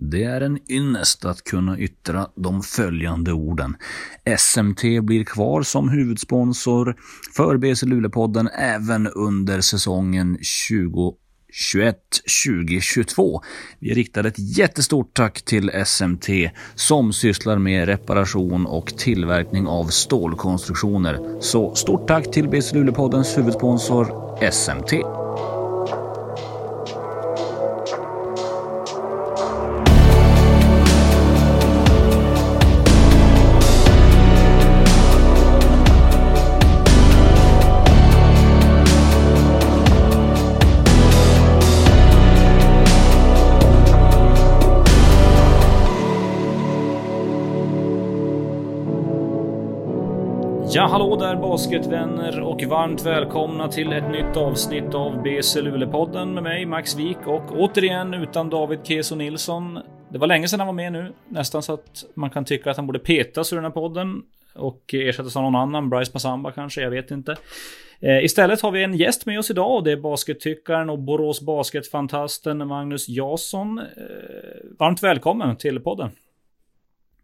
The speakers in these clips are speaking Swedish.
Det är en ynnest att kunna yttra de följande orden. SMT blir kvar som huvudsponsor för BC Luleå-podden även under säsongen 2021-2022. Vi riktar ett jättestort tack till SMT som sysslar med reparation och tillverkning av stålkonstruktioner. Så stort tack till BC Luleå-poddens huvudsponsor SMT. Ja, hallå där basketvänner och varmt välkomna till ett nytt avsnitt av BC Luleå-podden med mig Max Wik och återigen utan David Keso Nilsson. Det var länge sedan han var med nu, nästan så att man kan tycka att han borde petas ur den här podden och ersättas av någon annan, Bryce Pasamba kanske, jag vet inte. Eh, istället har vi en gäst med oss idag och det är baskettyckaren och Borås basketfantasten Magnus Jansson. Eh, varmt välkommen till podden.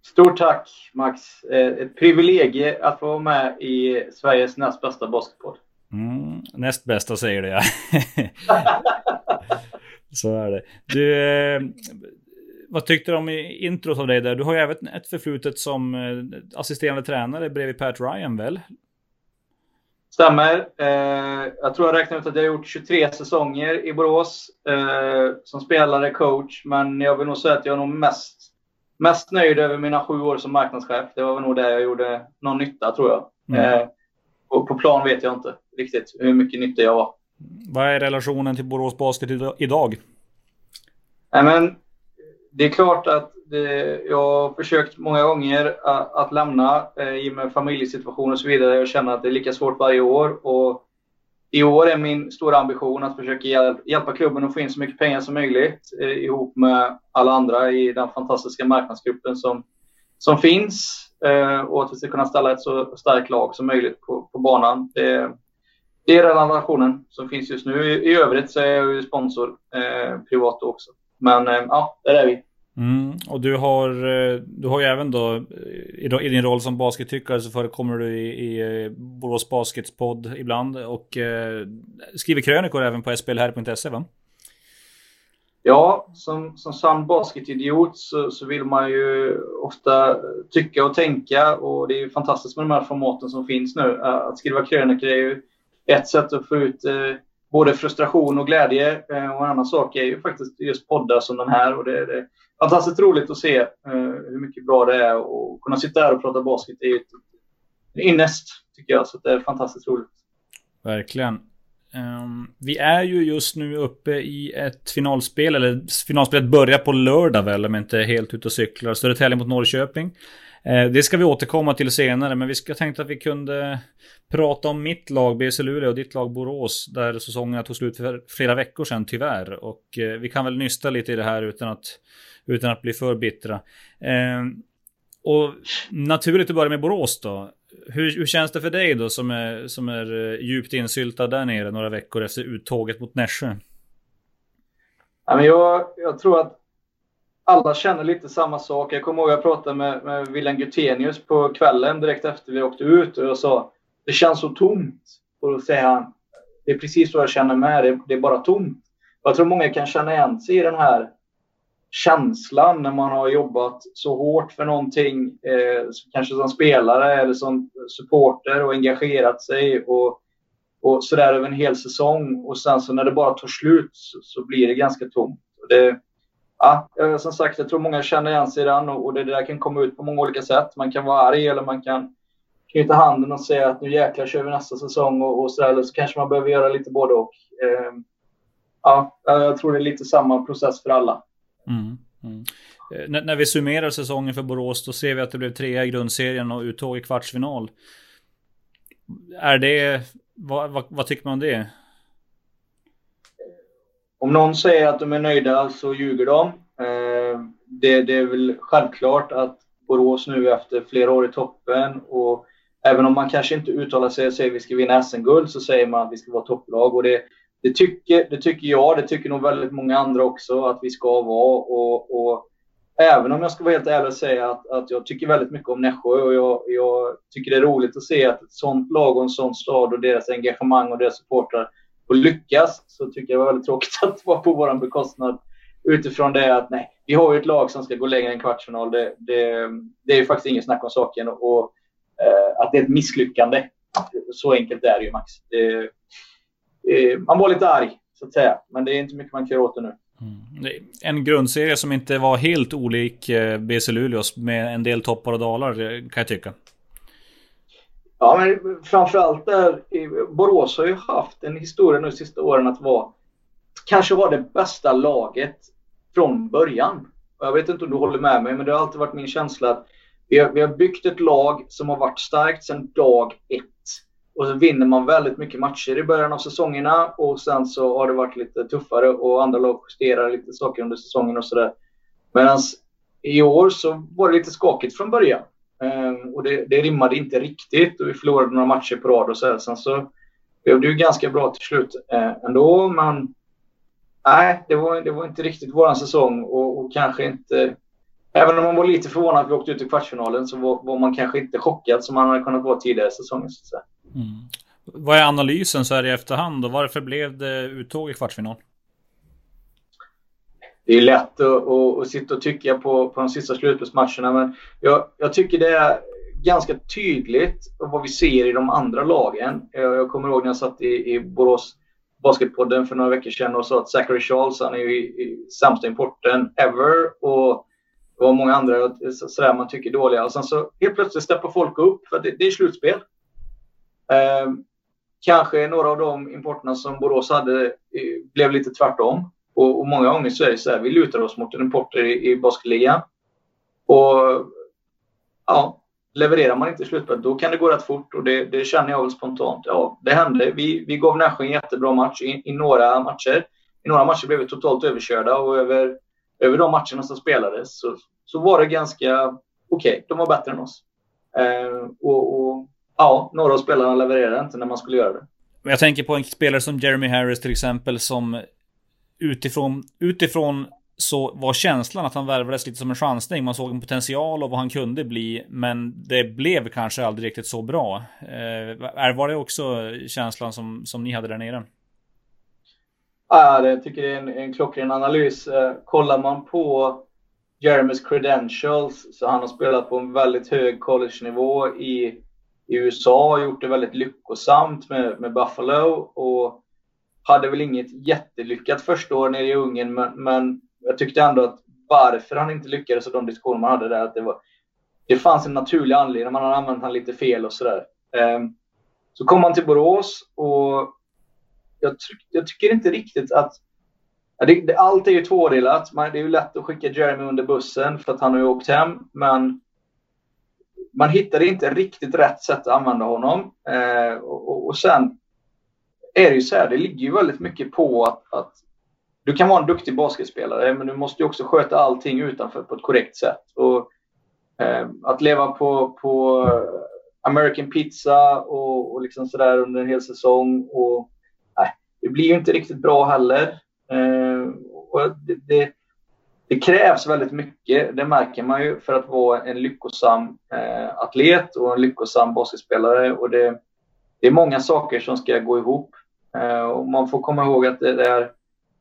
Stort tack Max. Eh, ett privilegie att få vara med i Sveriges näst bästa basketpodd. Mm, näst bästa säger du ja. Så är det. Du, eh, vad tyckte du om introt av dig där? Du har ju även ett förflutet som eh, assisterande tränare bredvid Pat Ryan väl? Stämmer. jag tror jag räknar ut att jag har gjort 23 säsonger i Borås som spelare, coach. Men jag vill nog säga att jag är nog mest mest nöjd över mina sju år som marknadschef. Det var nog där jag gjorde någon nytta tror jag. Mm. Eh, och på plan vet jag inte riktigt hur mycket nytta jag var. Vad är relationen till Borås Basket idag? Nej, men det är klart att det, jag har försökt många gånger att, att lämna eh, i och med familjesituation och så vidare. Jag känner att det är lika svårt varje år. Och i år är min stora ambition att försöka hjälpa klubben att få in så mycket pengar som möjligt eh, ihop med alla andra i den fantastiska marknadsgruppen som, som finns eh, och att vi ska kunna ställa ett så starkt lag som möjligt på, på banan. Det, det är den relationen som finns just nu. I, i övrigt så är jag ju sponsor eh, privat också. Men eh, ja, där är vi. Mm, och du har, eh, du har ju även då eh, i, din roll som baskettyckare så förekommer du i, i eh, Borås Basketspodd ibland och eh, skriver krönikor även på splherr.se va? Ja, som, som sann basketidiot så, så vill man ju ofta tycka och tänka och det är ju fantastiskt med de här formaten som finns nu. Att skriva krönikor är ju ett sätt att få ut eh, både frustration och glädje eh, och en annan sak är ju faktiskt just poddar som den här och det, det fantastiskt roligt att se uh, hur mycket bra det är och kunna sitta här och prata basket. Det är en innest tycker jag, så det är fantastiskt roligt. Verkligen. Um, vi är ju just nu uppe i ett finalspel, eller finalspelet börjar på lördag väl, om jag inte är helt ute och cyklar. Södertälje mot Norrköping. Eh, det ska vi återkomma till senare, men vi ska tänkte att vi kunde prata om mitt lag BC Luleå och ditt lag Borås, där säsongen tog slut för flera veckor sedan tyvärr. Och eh, vi kan väl nysta lite i det här utan att utan att bli för bittra. Eh, och naturligt att börja med Borås då. Hur, hur, känns det för dig då som är, som är eh, djupt insyltad där nere några veckor efter uttåget mot Nässjö? Ja, men jag, jag tror att alla känner lite samma sak. Jag kommer ihåg att jag pratade med, med William Gutenius på kvällen direkt efter vi åkte ut och jag sa det känns så tomt. Och då säger han det är precis så jag känner med det, det är bara tomt. Och jag tror många kan känna igen sig i den här känslan när man har jobbat så hårt för någonting, eh, kanske som spelare eller som supporter och engagerat sig och, och sådär över en hel säsong och sen så när det bara tar slut så, så blir det ganska tomt. Det, ja, eh, som sagt, jag tror många känner igen sig i den och, och det där kan komma ut på många olika sätt. Man kan vara arg eller man kan knyta handen och säga att nu jäklar kör vi nästa säsong och, och sådär. Eller så kanske man behöver göra lite både och. Ehm, eh, ja, jag tror det är lite samma process för alla. Mm. Mm. Eh, när vi summerar säsongen för Borås då ser vi att det blev trea i grundserien och uttåg i kvartsfinal. Är det, vad, vad, vad, tycker man om det? Om någon säger att de är nöjda så ljuger de. Eh, det, det är väl självklart att Borås nu efter flera år i toppen och även om man kanske inte uttalar sig och säger att vi ska vinna SM-guld så säger man att vi ska vara topplag och det, det tycker, det tycker jag, det tycker nog väldigt många andra också att vi ska vara. Och, och även om jag ska vara helt ärlig och säga att, att jag tycker väldigt mycket om Nässjö och jag, jag, tycker det är roligt att se att ett sånt lag och en sån stad och deras engagemang och deras supportrar och lyckas så tycker jag det var väldigt tråkigt att vara på vår bekostnad utifrån det att nej, vi har ju ett lag som ska gå längre än kvartsfinal. Det, det, det är ju faktiskt inget snack om saken och eh, att det är ett misslyckande. Så enkelt är det ju Max. Det, eh, man var lite arg så att säga, men det är inte mycket man kan göra åt det nu. Mm. En grundserie som inte var helt olik eh, BC Luleås med en del toppar och dalar eh, kan jag tycka. Ja, men framförallt eh, där Borås har ju haft en historia nu de sista åren att vara kanske var det bästa laget från början. Jag vet inte om du håller med mig, men det har alltid varit min känsla att vi har, vi har byggt ett lag som har varit starkt sedan dag ett. Och så vinner man väldigt mycket matcher i början av säsongerna och sen så har det varit lite tuffare och andra lag justerar lite saker under säsongen och sådär. Medan i år så var det lite skakigt från början. Ehm, och det, det rimmade inte riktigt och vi förlorade några matcher på rad och så här. Sen så blev det ju ganska bra till slut eh, ändå, men nej, det var, det var inte riktigt vår säsong och, och, kanske inte... Även om man var lite förvånad att vi åkte ut i kvartsfinalen så var, var man kanske inte chockad som man hade kunnat vara tidigare i säsongen. Så mm. Vad är analysen så här i efterhand och varför blev det uttåg i kvartsfinal? Det är lätt att, att, att sitta och tycka på, på de sista slutspelsmatcherna men jag, jag tycker det är ganska tydligt vad vi ser i de andra lagen. Jag, jag kommer ihåg när jag satt i, i Borås Basketpodden för några veckor sedan och sa att Zachary Charles han är ju i, i sämsta importen ever. Och det var många andra sådär man tycker är dåliga. Och sen så helt plötsligt steppar folk upp för det, det är slutspel. Eh, kanske några av de importerna som Borås hade eh, blev lite tvärtom. Och, och, många gånger så är det så här, vi lutar oss mot en importer i, i basketligan. Och ja, levererar man inte i slutspelet då kan det gå rätt fort och det, det, känner jag väl spontant. Ja, det hände. Vi, vi gav Nässjö en jättebra match i, i, några matcher. I några matcher blev vi totalt överkörda och över, över de matcherna som spelades så, så var det ganska okej. Okay. De var bättre än oss. Eh, och, och, ja, några av spelarna levererade inte när man skulle göra det. Jag tänker på en spelare som Jeremy Harris till exempel som utifrån, utifrån så var känslan att han värvades lite som en chansning. Man såg en potential och vad han kunde bli, men det blev kanske aldrig riktigt så bra. Eh, var det också känslan som, som ni hade där nere? Ja, jag tycker det är en, en klockren analys. Eh, kollar man på Jeremys credentials så han har spelat på en väldigt hög college-nivå i, i USA och gjort det väldigt lyckosamt med, med Buffalo och hade väl inget jättelyckat första år nere i Ungern men, men jag tyckte ändå att varför han inte lyckades och de diskussioner man hade där, att det, var, det fanns en naturlig anledning. Man hade använt han lite fel och sådär. Um, så kom han till Borås och jag, jag tycker inte riktigt att det, det, allt är ju tvådelat. Man, det är ju lätt att skicka Jeremy under bussen för att han har ju åkt hem. Men man hittade inte riktigt rätt sätt att använda honom. Eh, och, och, och, sen är det ju så här, det ligger ju väldigt mycket på att, att du kan vara en duktig basketspelare, men du måste ju också sköta allting utanför på ett korrekt sätt. Och, eh, att leva på, på eh, American pizza och, och liksom sådär under en hel säsong. Och, nej, det blir ju inte riktigt bra heller. Eh, och det, det, det, krävs väldigt mycket, det märker man ju, för att vara en lyckosam eh, atlet och en lyckosam basketspelare. Och det, det är många saker som ska gå ihop. Eh, och man får komma ihåg att det är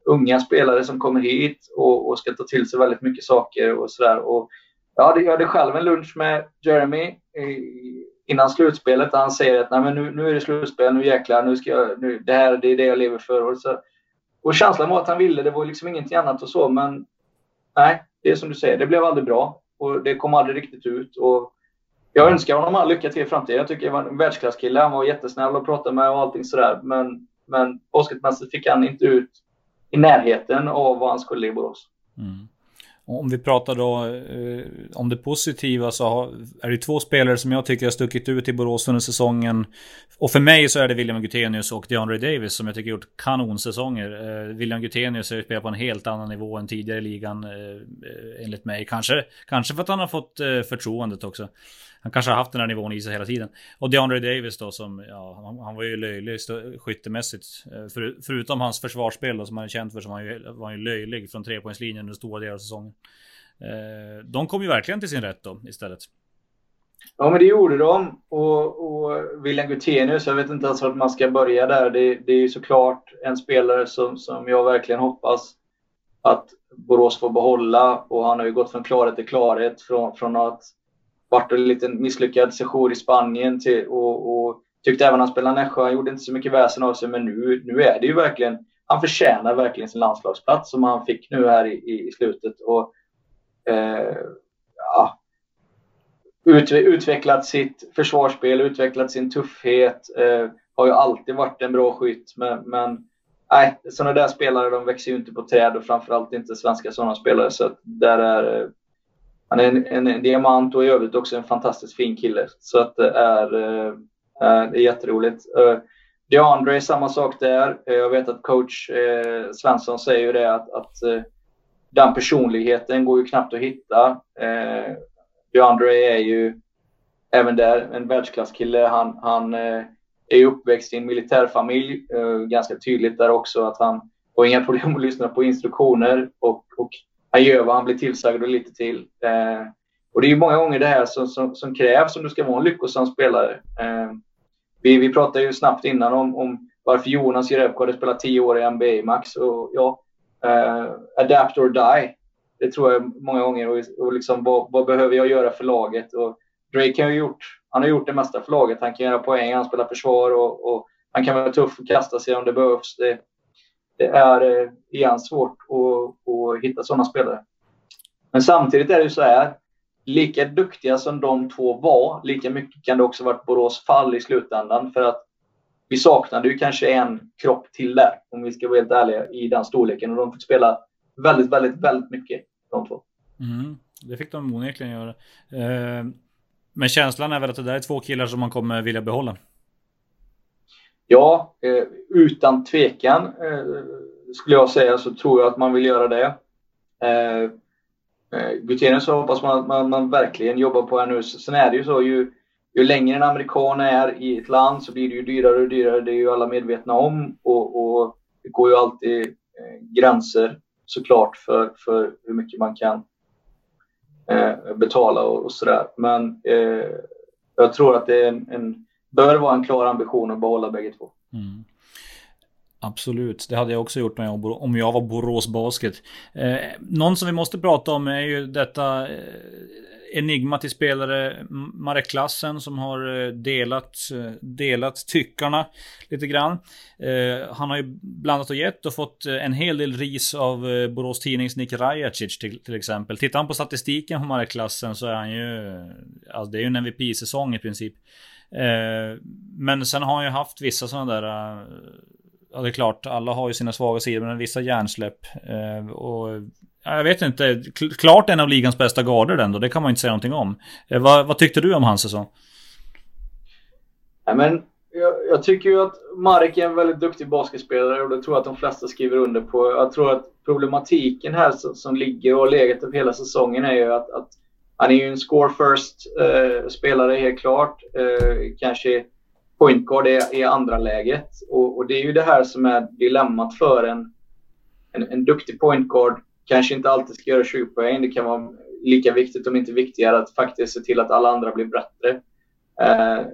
unga spelare som kommer hit och, och ska ta till sig väldigt mycket saker och sådär. Jag hade, jag hade själv en lunch med Jeremy innan slutspelet där han säger att Nej, men nu, nu är det slutspel, nu jäklar, nu ska jag, nu, det här det är det jag lever för. Och, så, och känslan var att han ville, det var liksom ingenting annat och så, men nej, det är som du säger, det blev aldrig bra och det kom aldrig riktigt ut. Och jag önskar honom all lycka till i framtiden. Jag tycker han var en världsklasskille. Han var jättesnäll att prata med och allting sådär. Men, men basketmässigt fick han inte ut i närheten av vad han skulle i Borås. Mm. Om vi pratar då eh, om det positiva så har, är det två spelare som jag tycker har stuckit ut i Borås under säsongen. Och för mig så är det William Gutenius och DeAndre Davis som jag tycker gjort kanonsäsonger. Eh, William Gutenius har ju spelat på en helt annan nivå än tidigare i ligan eh, eh enligt mig. Kanske, kanske för att han har fått eh, förtroendet också han kanske har haft den här nivån i sig hela tiden. Och DeAndre Davis då som, ja, han, han var ju löjlig skyttemässigt. Eh, för, förutom hans försvarsspel då, som han är känd för så var han ju, var han ju löjlig från trepoängslinjen under stora delar av säsongen. Eh, de kom ju verkligen till sin rätt då istället. Ja, men det gjorde de. Och, och William Gutenius, jag vet inte ens vart man ska börja där. Det, det är ju såklart en spelare som, som jag verkligen hoppas att Borås får behålla. Och han har ju gått från klarhet till klarhet. Från, från att varit en liten misslyckad sejour i Spanien till, och, och tyckte även han spelade Nässjö. Han gjorde inte så mycket väsen av sig, men nu, nu är det ju verkligen... Han förtjänar verkligen sin landslagsplats som han fick nu här i, i slutet. Och, eh, ja, ut, utvecklat sitt försvarsspel, utvecklat sin tuffhet. Eh, har ju alltid varit en bra skytt, men, men nej, sådana där spelare de växer ju inte på träd och framförallt inte svenska sådana spelare. Så där är, eh, han är en, en, en, diamant och i övrigt också en fantastiskt fin kille. Så att det är, eh, det är jätteroligt. Eh, DeAndre, samma sak där. Eh, jag vet att coach eh, Svensson säger ju det att, att eh, den personligheten går ju knappt att hitta. Eh, DeAndre är ju även där en världsklasskille. Han, han eh, är ju uppväxt i en militärfamilj. Eh, ganska tydligt där också att han har inga problem att lyssna på instruktioner och, och han gör vad han blir tillsagd och lite till. Eh, och det är ju många gånger det här som, som, som, krävs om du ska vara en lyckosam spelare. Eh, vi, vi pratade ju snabbt innan om, om varför Jonas Jerebko hade spelat tio år i NBA Max. Och, ja, eh, adapt or die. Det tror jag många gånger. Och, och liksom, vad, vad, behöver jag göra för laget? Och Drake har gjort, han har gjort det mesta för laget. Han kan göra poäng, han spelar försvar och, och han kan vara tuff och kasta sig om det behövs. Det, det är eh, igen svårt att, att hitta sådana spelare. Men samtidigt är det ju så här. Lika duktiga som de två var, lika mycket kan det också varit Borås fall i slutändan. För att vi saknade ju kanske en kropp till där, om vi ska vara helt ärliga, i den storleken. Och de fick spela väldigt, väldigt, väldigt mycket, de två. Mm, det fick de onekligen göra. Eh, men känslan är väl att det där är två killar som man kommer vilja behålla? Ja, eh, utan tvekan eh, skulle jag säga så tror jag att man vill göra det. Eh, eh hoppas man att man, man, verkligen jobbar på här nu. Sen är det ju så, ju, ju längre en amerikan är i ett land så blir det ju dyrare och dyrare. Det är ju alla medvetna om. Och, och det går ju alltid eh, gränser såklart för, för hur mycket man kan eh, betala och, och sådär. Men eh, jag tror att det är en, en, bör vara en klar ambition att behålla bägge två. Mm. Absolut, det hade jag också gjort om jag var Borås Basket. Eh, någon som vi måste prata om är ju detta eh, enigma till spelare Marek Klassen som har eh, delat, eh, delat tyckarna lite grann. Eh, han har ju blandat och gett och fått eh, en hel del ris av Borås Tidnings Nick Rajacic till, till exempel. Tittar han på statistiken på Marek Klassen så är han ju, alltså det är ju en MVP-säsong i princip. Eh, men sen har han ju haft vissa sådana där eh, Ja det är klart, alla har ju sina svaga sidor men vissa hjärnsläpp. Eh, och jag vet inte, klart en av ligans bästa garder ändå, det kan man inte säga någonting om. Eh, vad, vad tyckte du om hans säsong? Ja, men jag, jag, tycker ju att Marek är en väldigt duktig basketspelare och det tror jag att de flesta skriver under på. Jag tror att problematiken här som, som ligger och har legat över hela säsongen är ju att, att han är ju en score first eh, spelare helt klart. Eh, kanske point guard är, är andra läget och, och, det är ju det här som är dilemmat för en, en, en duktig point guard kanske inte alltid ska göra 20 poäng. Det kan vara lika viktigt, om inte viktigare, att faktiskt se till att alla andra blir bättre. Eh,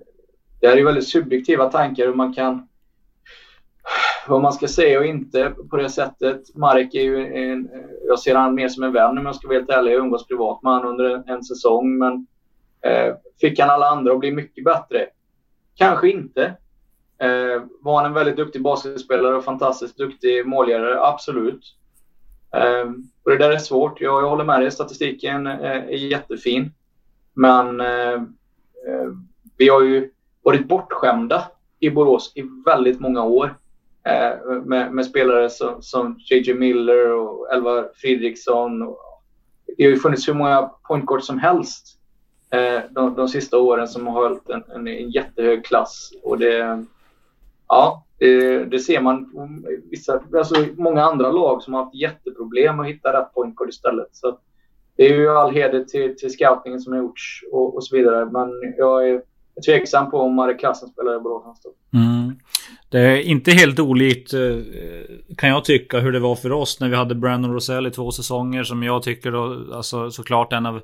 det här är ju väldigt subjektiva tankar hur man kan vad man ska säga och inte på det sättet. Marek är ju en, jag ser han mer som en vän om jag ska vara helt ärlig. Jag umgås privat med honom under en, en säsong. Men eh, fick han alla andra att bli mycket bättre? Kanske inte. Eh, var han en väldigt duktig basketspelare och fantastiskt duktig målgörare? Absolut. Eh, och det där är svårt. Jag, jag håller med dig, statistiken eh, är jättefin. Men eh, eh, vi har ju varit bortskämda i Borås i väldigt många år. Eh, med, med, spelare som, som JJ Miller och Elva Fredriksson. det har ju funnits hur många point som helst eh, de, de sista åren som har hållit en, en, en jättehög klass. Och det, ja, det, det, ser man vissa, alltså många andra lag som har haft jätteproblem att hitta rätt pointguard istället. Så det är ju all heder till, till scoutingen som har gjorts och, och så vidare. Men jag är, är tveksam på om Marek Klassen spelar i Borås mm. Det är inte helt olikt eh, kan jag tycka hur det var för oss när vi hade Brandon Rosell i två säsonger som jag tycker då, alltså såklart en av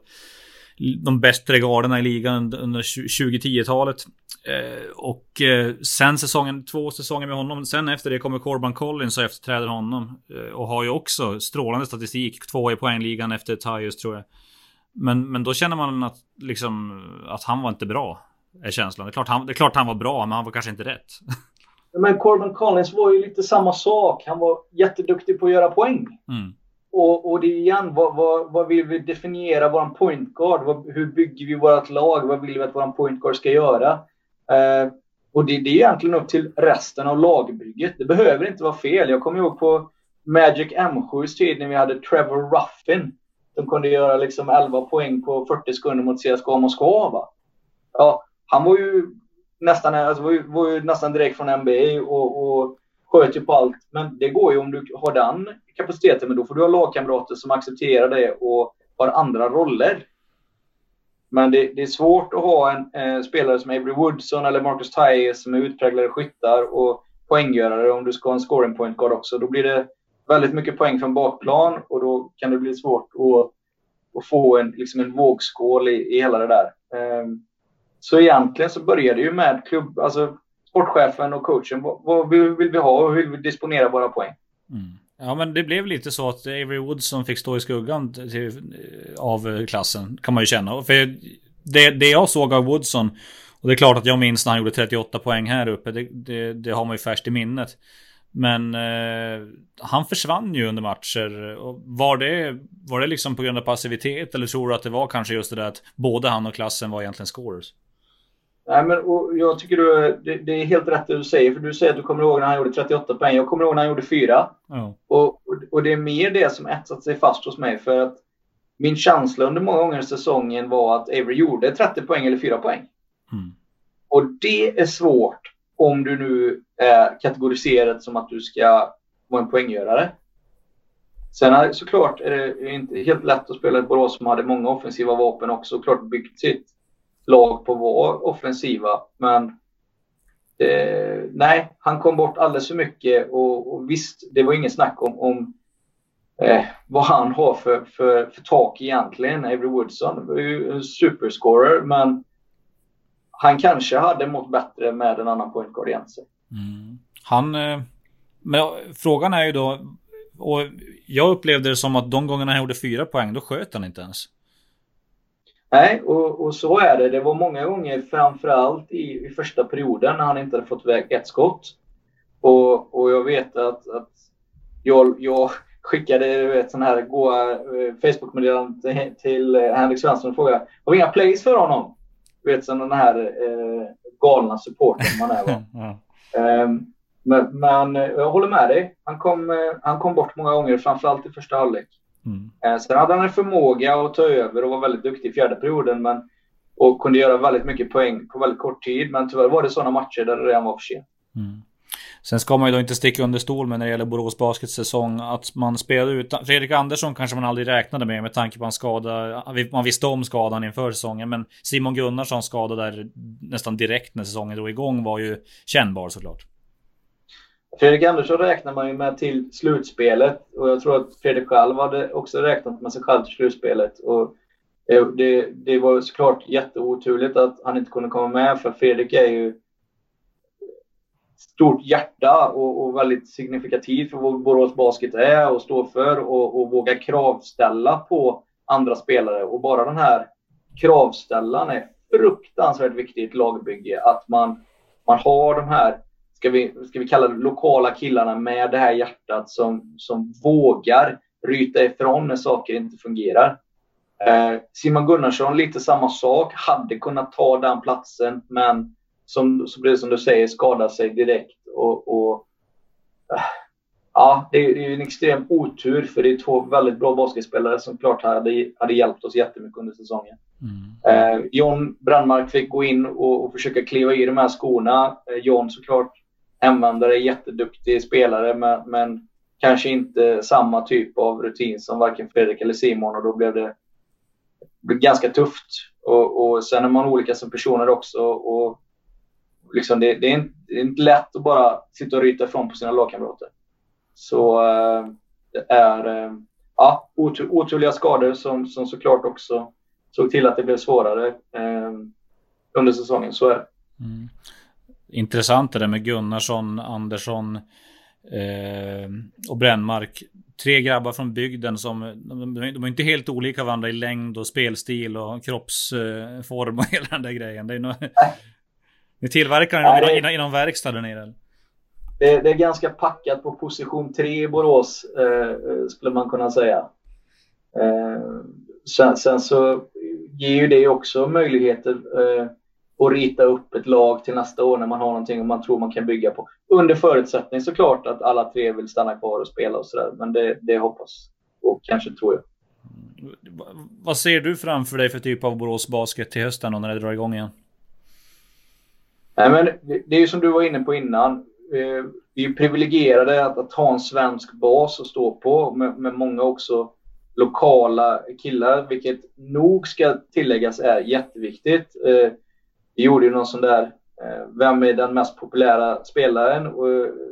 de bättre garderna i ligan under 2010-talet. Eh, och eh, sen säsongen, två säsonger med honom. Sen efter det kommer Corban Collins och efterträder honom. Eh, och har ju också strålande statistik. Två i poängligan efter Tyus tror jag. Men, men då känner man att, liksom, att han var inte bra. Är känslan. Det är, klart han, det är klart han var bra, men han var kanske inte rätt. Men Corbin Collins var ju lite samma sak. Han var jätteduktig på att göra poäng. Mm. Och, och det igen, vad, vad, vad vill vi definiera våran point guard? Vad, hur bygger vi vårt lag? Vad vill vi att våran point guard ska göra? Eh, och det, det, är egentligen upp till resten av lagbygget. Det behöver inte vara fel. Jag kommer ihåg på Magic M7s tid när vi hade Trevor Ruffin. Som kunde göra liksom 11 poäng på 40 sekunder mot CSKA Moskva. Va? Ja, han var ju nästan, alltså, var ju, var ju nästan direkt från NBA och, och sköt ju på allt. Men det går ju om du har den kapaciteten, men då får du ha lagkamrater som accepterar det och har andra roller. Men det, det är svårt att ha en eh, spelare som Avery Woodson eller Marcus Tyres som är utpräglade skyttar och poänggörare om du ska ha en scoring point guard också. Då blir det väldigt mycket poäng från bakplan och då kan det bli svårt att, att få en, liksom en vågskål i, i hela det där. Um, så egentligen så började det ju med klubb, alltså sportchefen och coachen. Vad, vad vill, vill vi ha och hur vill vi disponera våra poäng? Mm. Ja men det blev lite så att Avery Woodson fick stå i skuggan till, av klassen. Kan man ju känna. För det, det jag såg av Woodson. Och det är klart att jag minns när han gjorde 38 poäng här uppe. Det, det, det har man ju färskt i minnet. Men eh, han försvann ju under matcher. Och var, det, var det liksom på grund av passivitet? Eller tror du att det var kanske just det där att både han och klassen var egentligen scorers? Nej, men jag tycker du, det, det, är helt rätt det du säger. För du säger att du kommer ihåg när han gjorde 38 poäng. Jag kommer ihåg när han gjorde 4. Oh. Och, och, det är mer det som etsat sig fast hos mig. För att min känsla under många gånger i säsongen var att Avery gjorde 30 poäng eller 4 poäng. Mm. Och det är svårt om du nu är kategoriserad som att du ska vara en poänggörare. Sen är, såklart är det inte helt lätt att spela ett Borås som hade många offensiva vapen också. Klart byggt sitt lag på att vara offensiva. Men eh, nej, han kom bort alldeles för mycket och, och visst, det var ingen snack om, om eh, vad han har för, för, för tak egentligen. Avery Woodson var ju en superscorer, men han kanske hade mått bättre med en annan point igen. Mm. Han, eh, men frågan är ju då, och jag upplevde det som att de gångerna han gjorde fyra poäng, då sköt han inte ens. Nej, och, och, så är det. Det var många gånger, framförallt i, i första perioden, när han inte hade fått iväg ett skott. Och, och jag vet att, att jag, jag skickade vet, sån här goa eh, Facebook-meddelande till, till eh, Henrik Svensson och frågade har vi inga plays för honom? Du vet, som den här eh, galna supporten man är. Va? um, men, men, jag håller med dig. Han kom, eh, han kom bort många gånger, framförallt i första halvlek. Mm. Eh, sen hade han en förmåga att ta över och var väldigt duktig i fjärde perioden. Men, och kunde göra väldigt mycket poäng på väldigt kort tid. Men tyvärr var det sådana matcher där det redan var för sent. Mm. Sen ska man ju då inte sticka under stol med när det gäller Borås Baskets säsong att man spelade ut Fredrik Andersson kanske man aldrig räknade med med tanke på hans skada. Man visste om skadan inför säsongen men Simon Gunnarssons skada där nästan direkt när säsongen drog igång var ju kännbar såklart. Fredrik Andersson räknar man ju med till slutspelet och jag tror att Fredrik själv hade också räknat med sig själv till slutspelet. Och det, det var såklart jätteoturligt att han inte kunde komma med för Fredrik är ju stort hjärta och, och väldigt signifikativt för vad Borås Basket är och står för och, och våga kravställa på andra spelare. Och bara den här kravställan är fruktansvärt viktigt i ett lagbygge. Att man, man har de här ska vi, ska vi kalla det lokala killarna med det här hjärtat som, som vågar ryta ifrån när saker inte fungerar. Eh, Simon Gunnarsson, lite samma sak. Hade kunnat ta den platsen, men som, så blir som du säger, skada sig direkt. Och, och eh, ja, det är, det är en extrem otur, för det är två väldigt bra basketspelare som klart hade, hade hjälpt oss jättemycket under säsongen. Mm. Eh, John Brandmark fick gå in och, och, försöka kliva i de här skorna. Eh, John såklart hemvändare, jätteduktig spelare men, men kanske inte samma typ av rutin som varken Fredrik eller Simon och då blev det, blev ganska tufft Och, och sen är man olika som personer också. Och liksom det, det, är inte, det, är inte, lätt att bara sitta och ryta ifrån på sina lagkamrater. Så eh, det är eh, ja, otroliga skador som, som såklart också såg till att det blev svårare eh, under säsongen. Så är det. Mm. Intressant det där med Gunnarsson, Andersson eh, och Brännmark. Tre grabbar från bygden som de, de är inte helt olika varandra i längd och spelstil och kroppsform och hela den där grejen. Det är nog, ni tillverkar den inom, inom, inom verkstad där nere? Det, det, är ganska packat på position 3 i Borås, eh, skulle man kunna säga. Eh, sen, sen, så ger ju det också möjligheter eh, att rita upp ett lag till nästa år när man har någonting man tror man kan bygga på. Under förutsättning såklart att alla tre vill stanna kvar och spela och sådär. Men det, det hoppas och kanske tror jag. Vad ser du framför dig för typ av Borås Basket till hösten när det drar igång igen? Nej, men det är ju som du var inne på innan. Eh, vi är privilegierade att, att ha en svensk bas att stå på med, med många också lokala killar, vilket nog ska tilläggas är jätteviktigt. Vi gjorde ju någon sån där, eh, vem är den mest populära spelaren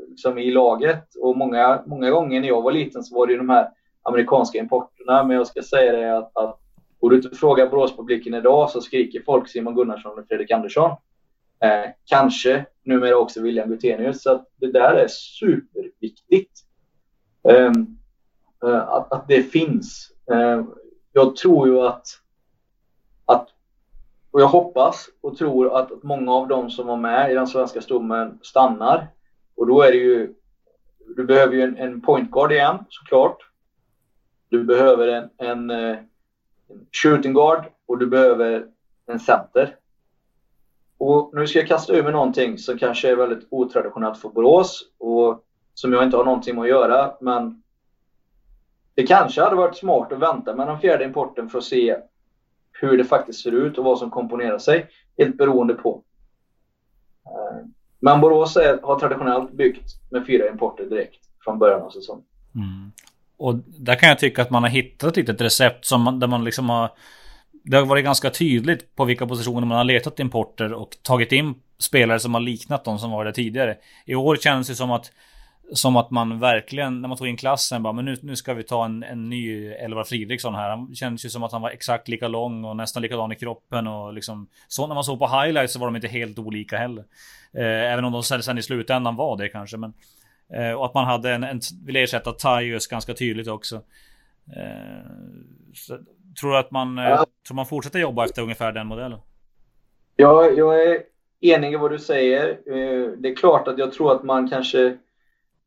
liksom i laget? Och många, många gånger när jag var liten så var det ju de här amerikanska importerna, men jag ska säga det att, att Går du inte frågar Boråspubliken idag så skriker folk Simon Gunnarsson och Fredrik Andersson. Eh, kanske numera också William Gutenius. Så det där är superviktigt. Ehm, eh, att, att det finns. Eh, jag tror ju att, att och jag hoppas och tror att, många av dem som var med i den svenska stommen stannar. Och då är det ju, du behöver ju en, en point guard igen såklart. Du behöver en, en, eh, en shooting guard och du behöver en center. Och nu ska jag kasta ur mig någonting som kanske är väldigt otraditionellt för Borås och som jag inte har någonting med att göra. Men det kanske hade varit smart att vänta med den fjärde importen för att se hur det faktiskt ser ut och vad som komponerar sig. Helt beroende på. Eh, men Borås är, har traditionellt byggt med fyra importer direkt från början av säsongen. Mm. Och där kan jag tycka att man har hittat ett litet recept som man, där man liksom har det har varit ganska tydligt på vilka positioner man har letat importer och tagit in spelare som har liknat de som var där tidigare. I år känns det som att som att man verkligen, när man tog in klassen, bara men nu, nu ska vi ta en, en ny Elvar Fridriksson här. Han kändes ju som att han var exakt lika lång och nästan likadan i kroppen och liksom så när man såg på highlights så var de inte helt olika heller. Eh, även om de sen, sen i slutändan var det kanske, men eh, och att man hade en, en vill ersätta Tyus ganska tydligt också. Eh, så, Tror du att man, eh, tror man fortsätter jobba efter ungefär den modellen? Ja, jag är enig i vad du säger. Eh, det är klart att jag tror att man kanske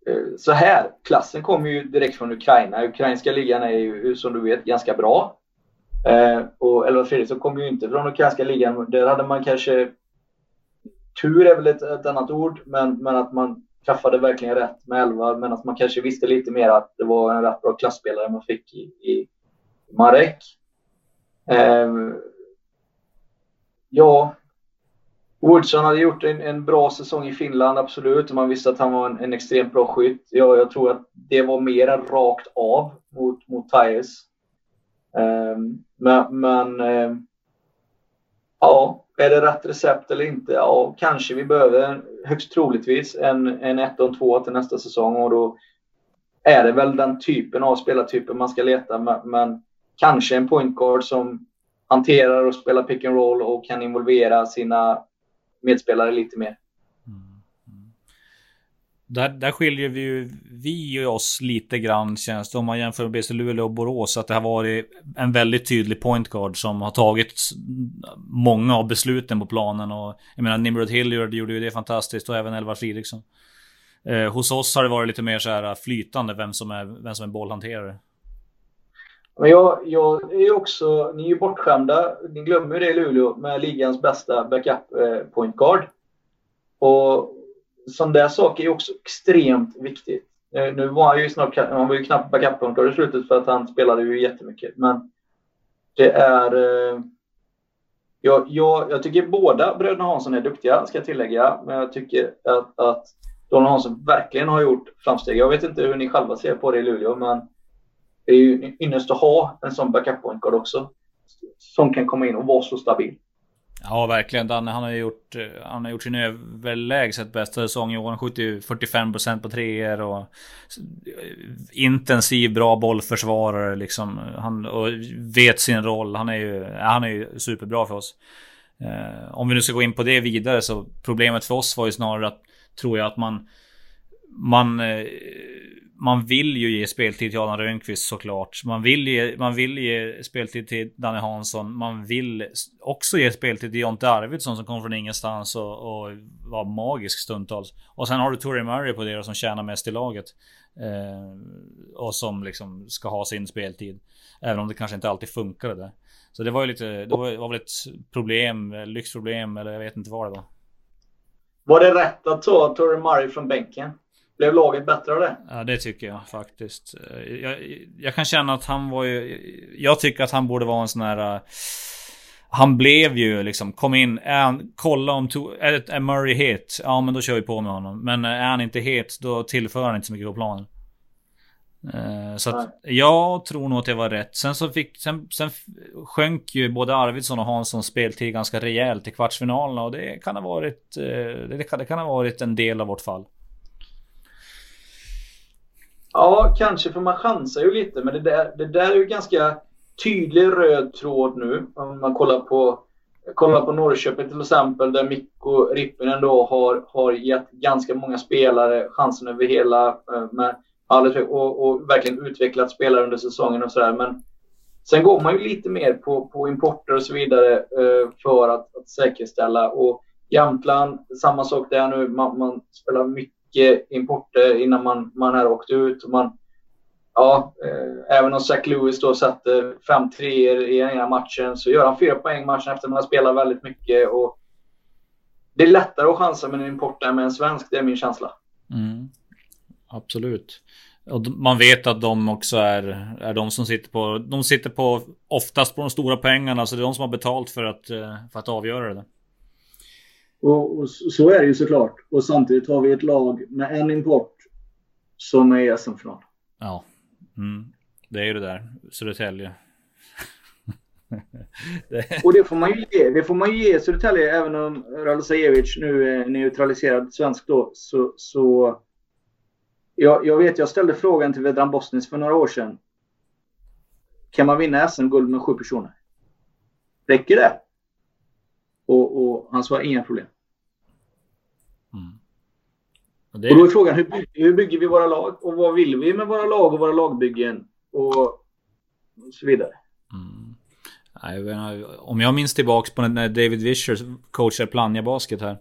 Eh, så här, klassen kommer ju direkt från Ukraina. Ukrainska ligan är ju som du vet ganska bra. Eh, och Elva Fredriksson kommer ju inte från ukrainska ligan. Där hade man kanske tur är väl ett, ett annat ord, men, men att man träffade verkligen rätt med Elva. Men att man kanske visste lite mer att det var en rätt bra klassspelare man fick i, i Marek. Eh, ja, Woodson hade gjort en, en, bra säsong i Finland, absolut. Man visste att han var en, en extremt bra skytt. Ja, jag tror att det var mer rakt av mot, mot Tyres. Um, men, men um, ja, är det rätt recept eller inte? Ja, kanske vi behöver högst troligtvis en, en 1 och 2 till nästa säsong och då är det väl den typen av spelartyper man ska leta. Men, men kanske en point guard som hanterar och spelar pick and roll och kan involvera sina medspelare lite mer. Mm. Där, där skiljer vi ju vi och oss lite grann känns det om man jämför med BC Luleå och Borås. Att det har varit en väldigt tydlig point guard som har tagit många av besluten på planen. Och jag menar Nimrod Hilliard gjorde ju det fantastiskt och även Elvar Fridriksson. Eh, hos oss har det varit lite mer så här flytande vem som är, vem som är bollhanterare. Men jag, jag är också, ni är ju bortskämda, ni glömmer ju det i Luleå, med ligans bästa backup eh, point guard. Och sån där sak är också extremt viktigt. Eh, nu var han ju snart, han var ju knappt backup point guard i slutet för att han spelade ju jättemycket. Men det är... Eh, jag, jag, jag tycker båda bröderna Hansson är duktiga, ska jag tillägga. Men jag tycker att, att Donald Hansson verkligen har gjort framsteg. Jag vet inte hur ni själva ser på det i Luleå, men det är ju ynnest att ha en sån backup point guard också. som kan komma in och vara så stabil. Ja, verkligen. Danne, han har gjort, eh, han har gjort sin överlägset bästa säsong i år. Han skjuter 45% på treor och eh, intensiv, bra bollförsvarare liksom. Han och vet sin roll. Han är ju, eh, han är ju superbra för oss. Om vi nu ska gå in på det vidare så problemet för oss var ju snarare att, tror jag, att man man man vill ju ge speltid till Adam Rönnqvist såklart. Man vill, ge, man vill ge speltid till Danne Hansson. Man vill också ge speltid till Jonte Arvidsson som kom från ingenstans och, och var magisk stundtals. Och sen har du Tori Murray på det som tjänar mest i laget. Eh, och som liksom ska ha sin speltid. Även om det kanske inte alltid funkade där. Så det var ju lite, det var, var väl ett problem, lyxproblem eller jag vet inte vad det var. Var det rätt att ta Tori Murray från bänken? Blev laget bättre av det? Ja, det tycker jag faktiskt. Jag, jag, kan känna att han var ju... Jag tycker att han borde vara en sån här... Uh, han blev ju liksom, kom in, är han, kolla om... To, är, är Murray het? Ja, men då kör vi på med honom. Men är han inte het, då tillför han inte så mycket på planen. Så att jag tror nog att det var rätt. Sen så fick, sen, sen sjönk ju både Arvidsson och Hansson speltid ganska rejält i kvartsfinalerna och det kan ha varit, det, kan, det kan ha varit en del av vårt fall. Ja, kanske för man chansar ju lite, men det där, det där är ju ganska tydlig röd tråd nu. Om man kollar på, kollar på Norrköping till exempel, där Mikko Rippinen då har, har gett ganska många spelare chansen över hela, eh, med och, och verkligen utvecklat spelare under säsongen och sådär. Men sen går man ju lite mer på, på importer och så vidare eh, för att, att säkerställa. Och Jämtland, samma sak där nu. Man, man spelar mycket mycket importer innan man, man här åkte ut. man, ja, eh, även om Zach Lewis då sätter 5-3 i ena matchen så gör han fyra poäng matchen efter man har spelat väldigt mycket. Och det är lättare att chansa med en import än med en svensk, det är min känsla. Mm. Absolut. Och man vet att de också är, är de som sitter på, de sitter på oftast på de stora pengarna, så det är de som har betalt för att, eh, för att avgöra det. Och, och, så är det ju såklart. Och samtidigt har vi ett lag med en import som är i SM-final. Ja, mm. det är ju det där. Södertälje. det... Och det får man ju ge. Det får man ju ge Södertälje även om Ralsajevic nu är neutraliserad svensk då. Så, så jag, jag vet, jag ställde frågan till Vedran Bosnis för några år sedan. Kan man vinna SM-guld med sju personer? Räcker det? Och, och han sa inga problem. Mm. Och, det... och, då är frågan hur, hur bygger vi våra lag och vad vill vi med våra lag och våra lagbyggen och, så vidare. Mm. om jag minns tillbaks på när David Vischer coachade Plannja Basket här.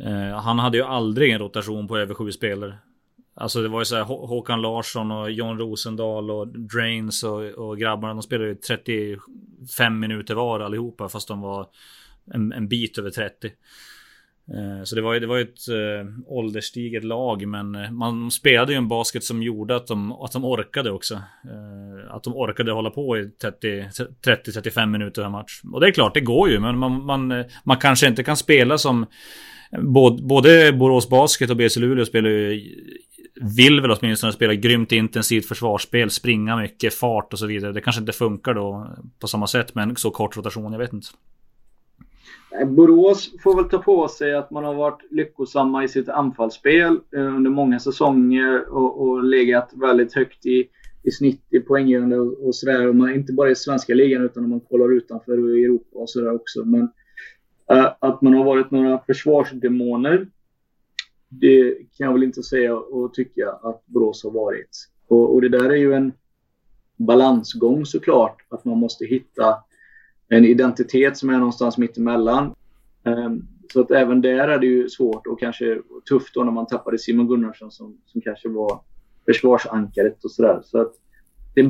Eh, han hade ju aldrig en rotation på över sju spelare. Alltså det var ju så här Håkan Larsson och John Rosendahl och Drains och, och grabbarna. De spelade ju 35 minuter var allihopa fast de var en, en bit över 30. Eh, så det var ju, det var ju ett äh, ålderstiget lag men eh, man spelade ju en basket som gjorde att de, att de orkade också. Äh, att de orkade hålla på i 30-35 minuter per match. Och det är klart, det går ju men man, man, man kanske inte kan spela som både, både Borås Basket och BC Luleå spelar ju vill väl åtminstone spela grymt intensivt försvarsspel, springa mycket, fart och så vidare. Det kanske inte funkar då på samma sätt med en så kort rotation, jag vet inte. Eh, Borås får väl ta på sig att man har varit lyckosamma i sitt anfallsspel eh, under många säsonger och, och legat väldigt högt i, i snitt i poänggörande och, och sådär. Man, inte bara i svenska ligan utan om man kollar utanför i Europa och sådär också. Men äh, att man har varit några försvarsdemoner det kan jag väl inte säga och tycka att Borås har varit. Och, och det där är ju en balansgång såklart. Att man måste hitta en identitet som är någonstans mittemellan. Ehm, så att även där är det ju svårt och kanske tufft då när man tappade Simon Gunnarsson som, som kanske var försvarsankaret och sådär. Så att det,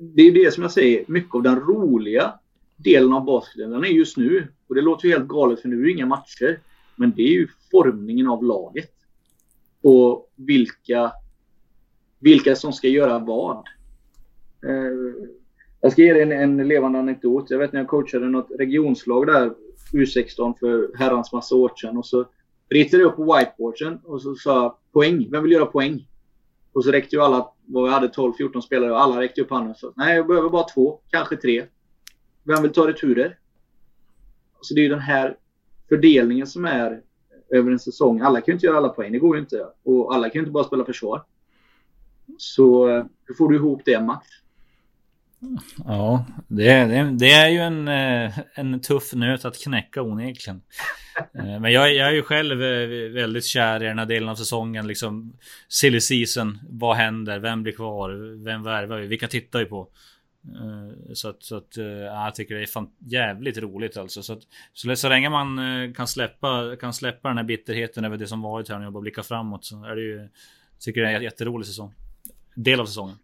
det är det som jag säger, mycket av den roliga delen av basketen, den är just nu. Och det låter ju helt galet för nu är det inga matcher. Men det är ju formningen av laget. Och vilka, vilka som ska göra vad. Eh, jag ska ge dig en, en, levande anekdot. Jag vet när jag coachade något regionslag där, U16, för herrans massa år sedan. Och så ritade jag upp på whiteboarden och så sa jag poäng. Vem vill göra poäng? Och så räckte ju alla, vad vi hade 12-14 spelare och alla räckte upp handen. Så, Nej, jag behöver bara två, kanske tre. vem vill ta returer? Så det är ju den här fördelningen som är över en säsong. Alla kan ju inte göra alla poäng, det går ju inte. Och alla kan ju inte bara spela försvar. Så eh, hur får du ihop det Max? Ja, det, det, det, är ju en, eh, en tuff nöt att knäcka onekligen. Eh, men jag, jag är ju själv eh, väldigt kär i den här delen av säsongen. Liksom silly season. Vad händer? Vem blir kvar? Vem värvar vi? Vilka tittar vi på? Så att, så att jag tycker det är fan jävligt roligt alltså. Så, att, så, så länge man kan släppa, kan släppa den här bitterheten över det som varit här nu och bara blicka framåt så är det ju... Tycker det är en jätterolig säsong. Del av säsongen.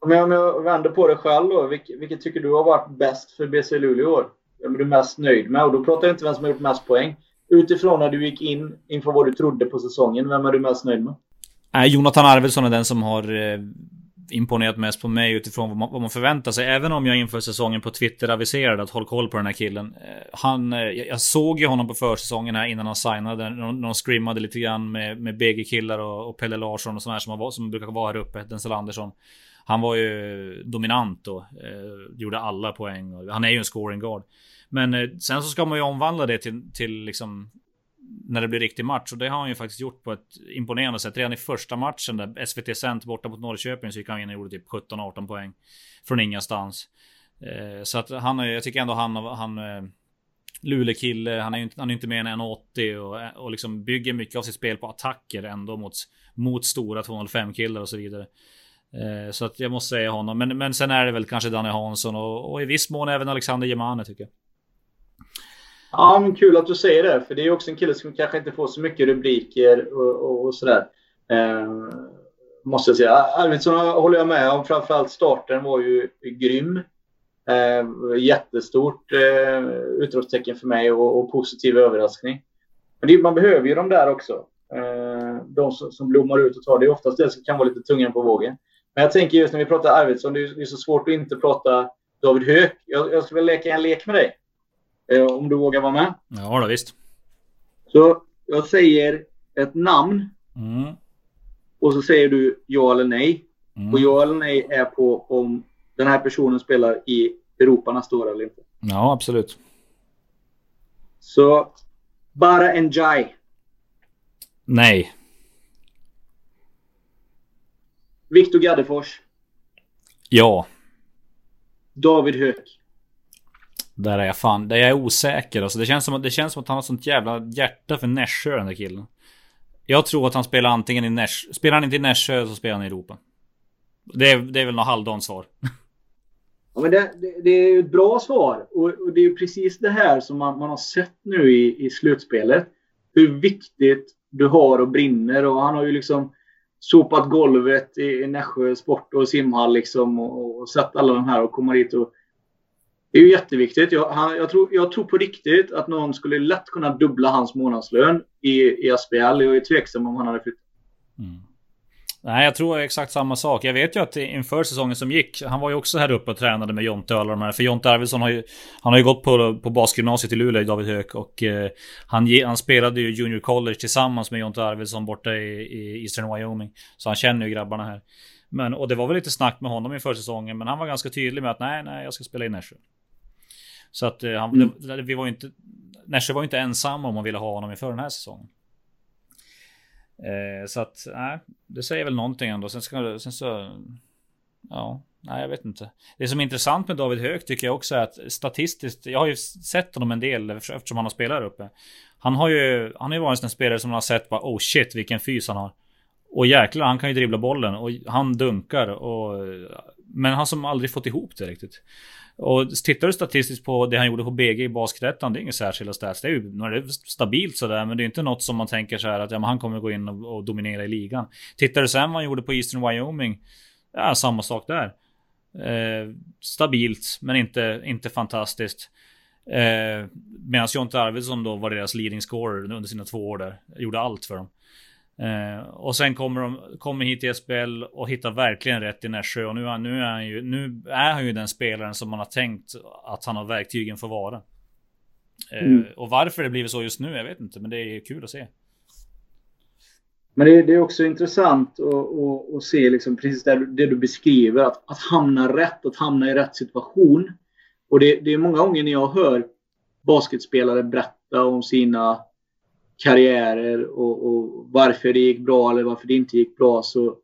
Om jag, om jag vänder på det själv då. Vilket, vilket tycker du har varit bäst för BC Luleå i år? Vem är du mest nöjd med? Och då pratar jag inte vem som har gjort mest poäng. Utifrån när du gick in inför vad du trodde på säsongen. Vem är du mest nöjd med? Äh, Jonathan Arvidsson är den som har eh, imponerat mest på mig utifrån vad man, vad man, förväntar sig. Även om jag inför säsongen på Twitter aviserade att håll koll på den här killen. Eh, han, eh, jag såg ju honom på försäsongen här innan han signade. När de, scrimmade lite grann med, med BG-killar och, och, Pelle Larsson och sådana här som, som brukar vara här uppe. Denzel Andersson. Han var ju dominant då. Eh, gjorde alla poäng. Han är ju en scoring guard. Men eh, sen så ska man ju omvandla det till, till liksom när det blir riktig match. Och det har han ju faktiskt gjort på ett imponerande sätt. Redan i första matchen där SVT Sänt borta mot Norrköping så gick han in och gjorde typ 17-18 poäng. Från ingenstans. Eh, så att han, jag tycker ändå han, han eh, Luleå-kille, han är ju inte, han är inte mer än 1,80 och, eh, och liksom bygger mycket av sitt spel på attacker ändå mot, mot stora 205 killar och så vidare. Eh, så att jag måste säga honom. Men, men sen är det väl kanske Danny Hansson och, och i viss mån även Alexander Gemane tycker jag. Ja, men kul att du säger det. För det är också en kille som kanske inte får så mycket rubriker och, och, och sådär. Eh, måste jag säga. Arvidsson håller jag med om. Framförallt starten var ju grym. Eh, jättestort eh, utropstecken för mig och, och positiv överraskning. Men det, man behöver ju de där också. Eh, de som, som blommar ut och tar. Det är oftast det som kan vara lite tungan på vågen. Men jag tänker just när vi pratar Arvidsson, det är, så svårt att inte prata David Höök. Jag, jag skulle vilja leka en lek med dig. Eh, om du vågar vara med? Ja, då, visst. Så jag säger ett namn. Mm. Och så säger du ja eller nej. Mm. Och ja eller nej är på om den här personen spelar i Europa nästa år eller inte. Ja, absolut. Så bara en Jai. Nej. Viktor Gaddefors. Ja. David Höök. Där är jag fan, där jag är osäker alltså. Det känns som, det känns som att han har sånt jävla hjärta för Nässjö den där killen. Jag tror att han spelar antingen i Nässjö, spelar han inte i Nässjö så spelar han i Europa. Det är, det är väl något halvdant svar. Ja, men det, det, det är ett bra svar. Och, och, det är precis det här som man, man har sett nu i, i slutspelet. Hur viktigt du har och brinner. Och han har ju liksom sopat golvet i, Nässjö sport och simhall liksom. Och, och sett alla de här och komma dit och det är ju jätteviktigt. Jag, han, jag, tror, jag tror på riktigt att någon skulle lätt kunna dubbla hans månadslön i, i SBL. Jag är tveksam om han hade flyttat. Mm. Nej, jag tror exakt samma sak. Jag vet ju att inför säsongen som gick, han var ju också här uppe och tränade med Jonte och alla de här. För Jonte Arvidsson har ju, han har ju gått på, på basgymnasiet i Luleå, David Höök. Och eh, han, han spelade ju Junior College tillsammans med Jonte Arvidsson borta i, i Eastern Wyoming. Så han känner ju grabbarna här. Men, och det var väl lite snack med honom inför säsongen, men han var ganska tydlig med att nej, nej, jag ska spela i Nässjö. Så att eh, han, mm. det, vi var ju inte... Nässjö var ju inte ensam om man ville ha honom inför den här säsongen. Eh, så att, nej, det säger väl någonting ändå. Sen ska sen så... Ja, nej jag vet inte. Det som är intressant med David Höök tycker jag också är att statistiskt, jag har ju sett honom en del eftersom han har spelat här uppe. Han har ju, han har ju varit en sån spelare som man har sett bara oh shit vilken fys han har. Och jäklar, han kan ju dribbla bollen och han dunkar och... Men han som aldrig fått ihop det riktigt. Och tittar du statistiskt på det han gjorde på BG i basketettan, det är inga särskilda stats. Det är ju det är stabilt sådär, men det är inte något som man tänker så här att ja, men han kommer gå in och, och dominera i ligan. Tittar du sen vad han gjorde på Eastern Wyoming, ja, samma sak där. Eh, stabilt, men inte, inte fantastiskt. Eh, Medan Jonte Arvidsson då var deras leading scorer under sina två år där. Gjorde allt för dem. Eh, och sen kommer de kommer hit till SBL och hittar verkligen rätt i Nässjö. Och nu är, nu, är han ju, nu är han ju den spelaren som man har tänkt att han har verktygen för att vara. Eh, mm. Och varför det blivit så just nu, jag vet inte. Men det är kul att se. Men det, det är också intressant att, se liksom precis det, det, du beskriver. Att, att hamna rätt, att hamna i rätt situation. Och det, det är många gånger när jag hör basketspelare berätta om sina karriärer och, och, varför det gick bra eller varför det inte gick bra så,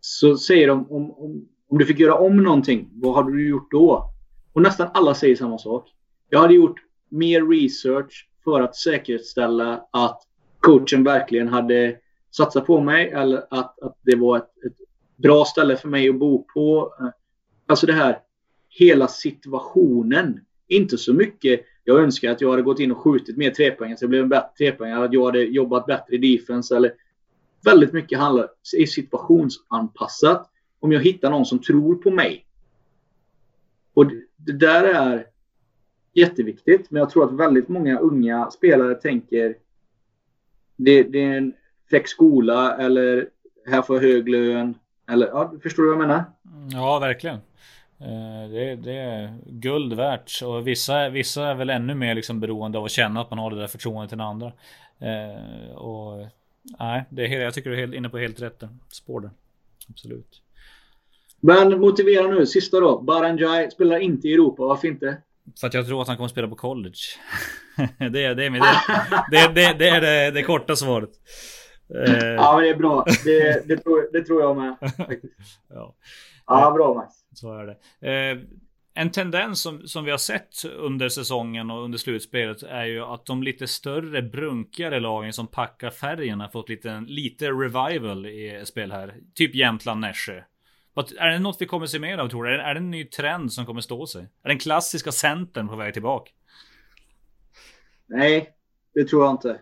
så säger de om, om, om du fick göra om någonting, vad hade du gjort då? Och nästan alla säger samma sak. Jag hade gjort mer research för att säkerställa att coachen verkligen hade satsat på mig eller att, att det var ett, ett bra ställe för mig att bo på. Alltså det här, hela situationen. Inte så mycket, jag önskar att jag hade gått in och skjutit mer trepoängare så jag blev en bättre trepoängare, att jag hade jobbat bättre i defense eller väldigt mycket handlar är situationsanpassat. Om jag hittar någon som tror på mig. Och det, det där är jätteviktigt. Men jag tror att väldigt många unga spelare tänker det, det är en fräck skola eller här får jag hög lön. Eller, ja, förstår du vad jag menar? Ja, verkligen. Eh, det, det, är guld värt och vissa, vissa är väl ännu mer liksom beroende av att känna att man har det där förtroendet till andra. Eh, och nej, det är, jag tycker du är helt inne på helt rätt spår där. Absolut. Men motivera nu, sista då. Baranjai spelar inte i Europa, varför inte? För att jag tror att han kommer spela på college. det, är, det, är, det, det, det, är det, det korta svaret. Eh. Ja, men det är bra. Det, det, tror, det tror jag med. Ja. ja, bra Max. Så är det. Eh, en tendens som, som vi har sett under säsongen och under slutspelet är ju att de lite större brunkigare lagen som packar färgerna fått lite, lite revival i spel här. Typ Jämtland, Nässjö. Är det något vi kommer se mer av tror du? Är det en ny trend som kommer stå sig? Är den klassiska centern på väg tillbaka? Nej, det tror jag inte.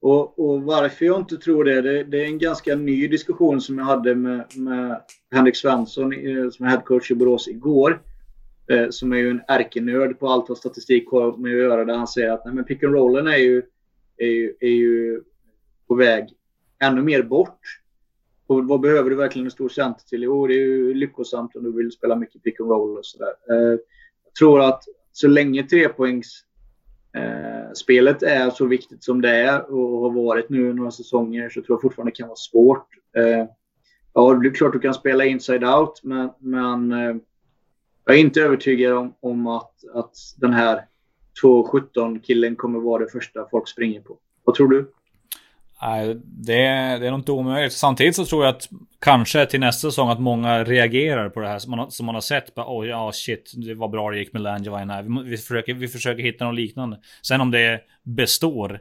Och, och varför jag inte tror det, det, det, är en ganska ny diskussion som jag hade med, med Henrik Svensson eh, som är headcoach i Borås igår. Eh, som är ju en ärkenörd på allt vad statistik har med att göra. Där han säger att nej, men pick and rollen är ju, är, ju, är ju på väg ännu mer bort. Och vad behöver du verkligen en stor center till? Jo, det är ju lyckosamt om du vill spela mycket pick and roll och sådär. Eh, jag tror att så länge trepoängs eh, spelet är så viktigt som det är och har varit nu några säsonger så tror jag fortfarande det kan vara svårt. Eh, ja, det är klart du kan spela inside out, men, men eh, jag är inte övertygad om, om att, att den här 2.17 killen kommer vara det första folk springer på. Vad tror du? Det, det är nog inte omöjligt. Samtidigt så tror jag att kanske till nästa säsong att många reagerar på det här som man, som man har sett. Oj, oh, ja shit, det var bra det gick med Langevine här. Vi, vi, försöker, vi försöker hitta något liknande. Sen om det består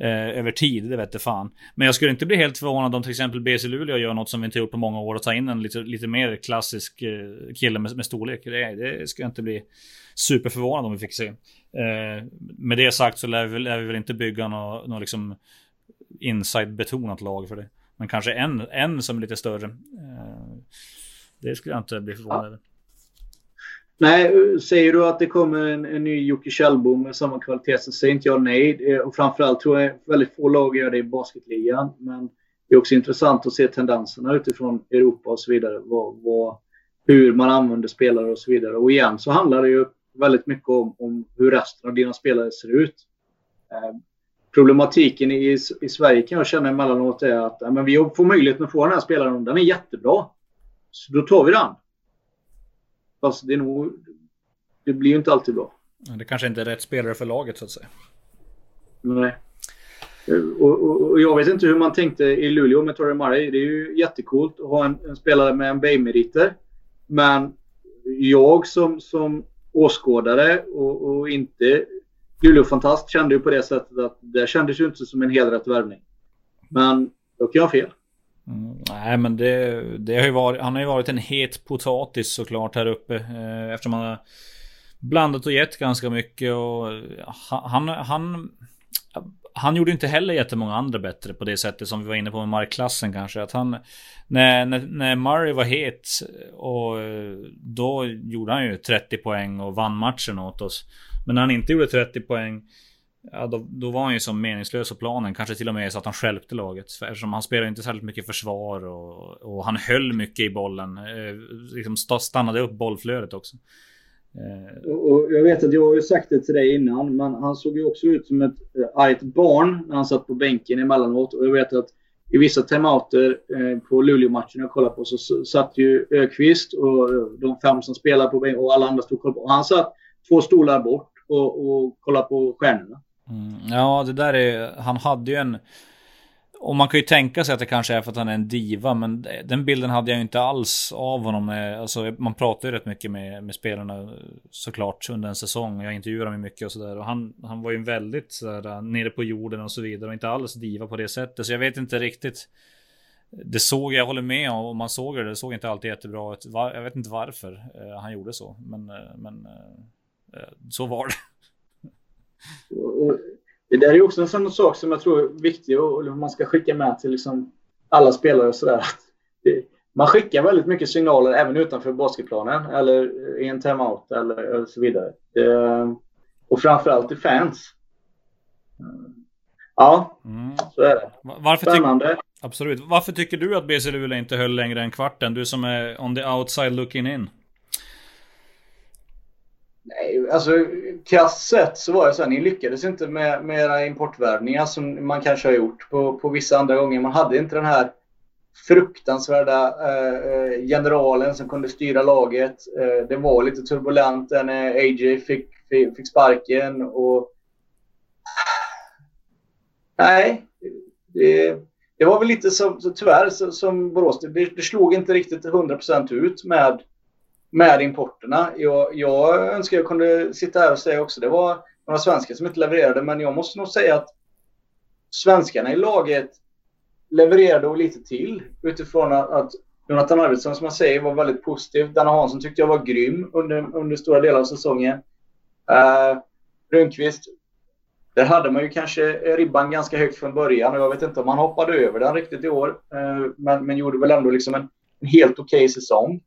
eh, över tid, det vet jag fan. Men jag skulle inte bli helt förvånad om till exempel BC Luleå gör något som vi inte gjort på många år och tar in en lite, lite mer klassisk eh, kille med, med storlek. Det, det skulle jag inte bli superförvånad om vi fick se. Eh, med det sagt så lär vi, lär vi väl inte bygga något, något liksom inside-betonat lag för det. Men kanske en, en som är lite större. Eh, det skulle jag inte bli förvånad över. Ja. Nej, säger du att det kommer en, en ny Jocke Kjellbom med samma kvalitet så säger inte jag nej. Eh, och framförallt tror jag väldigt få lag gör det i basketligan. Men det är också intressant att se tendenserna utifrån Europa och så vidare. Vad, vad, hur man använder spelare och så vidare. Och igen så handlar det ju väldigt mycket om, om hur resten av dina spelare ser ut. Eh, Problematiken i, i Sverige kan jag känna emellanåt är att ja, men vi får möjligheten att få den här spelaren. Den är jättebra. Så då tar vi den. Fast det är nog... Det blir ju inte alltid bra. Det kanske inte är rätt spelare för laget så att säga. Nej. Och, och, och jag vet inte hur man tänkte i Luleå med Torre Murray. Det är ju jättekult att ha en, en spelare med en Bay-meriter. Men jag som, som åskådare och, och inte Luleåfantast kände ju på det sättet att det kändes ju inte som en helrätt värvning. Men då kan jag ha fel. Mm, nej men det, det har ju varit, han har ju varit en het potatis såklart här uppe. Eh, eftersom han har blandat och gett ganska mycket och eh, han, han, han gjorde inte heller jättemånga andra bättre på det sättet som vi var inne på med markklassen kanske. Att han, när, när, när Murray var het och eh, då gjorde han ju 30 poäng och vann matchen åt oss. Men när han inte gjorde 30 poäng Ja, då, då var han ju som meningslös på planen. Kanske till och med så att han skälpte laget. Eftersom han spelade inte särskilt mycket försvar och, och han höll mycket i bollen. Eh, liksom stannade upp bollflödet också. Eh. Och jag vet att jag har ju sagt det till dig innan, men han såg ju också ut som ett eh, argt barn när han satt på bänken emellanåt. Och jag vet att i vissa timeouter eh, på Luleå-matchen jag kollade på så satt ju Ökvist och eh, de fem som spelade på bänken och alla andra stod och kollade på. Och han satt två stolar bort och, och kolla på stjärnorna. Mm, ja, det där är, han hade ju en och man kan ju tänka sig att det kanske är för att han är en diva, men den bilden hade jag ju inte alls av honom. Eh, alltså, man pratar ju rätt mycket med, med spelarna eh, såklart under en säsong. Jag intervjuar dem mycket och sådär. Och han, han var ju väldigt sådär, eh, nere på jorden och så vidare och inte alls diva på det sättet. Så jag vet inte riktigt. Det såg jag, håller med om, man såg det, det såg inte alltid jättebra ut. Jag vet inte varför han gjorde så, men, men så var det. Det där är också en sån sak som jag tror är viktig och man ska skicka med till liksom alla spelare och sådär. Man skickar väldigt mycket signaler även utanför basketplanen eller i en timeout eller så vidare. Och framförallt till fans. Ja, mm. så är det. Varför Spännande. Absolut. Varför tycker du att BC Luleå inte höll längre än kvarten? Du som är on the outside looking in. Nej, alltså krasst sett så var det så här, ni lyckades inte med, med era importvärvningar som man kanske har gjort på, på vissa andra gånger. Man hade inte den här fruktansvärda eh, eh generalen som kunde styra laget. Eh, det var lite turbulent när AJ fick, fick, fick sparken och... Nej, det, det var väl lite som, tyvärr som Borås. Det, det slog inte riktigt 100% ut med med importerna. Jag, jag önskar jag kunde sitta här och säga också det var några svenskar som inte levererade, men jag måste nog säga att svenskarna i laget levererade och lite till utifrån att, att Jonathan Arvidsson som jag säger var väldigt positiv. Danne Hansson tyckte jag var grym under, under stora delar av säsongen. Uh, Rundqvist, där hade man ju kanske ribban ganska högt från början och jag vet inte om han hoppade över den riktigt i år. Uh, men, men gjorde väl ändå liksom en, en helt okej okay säsong.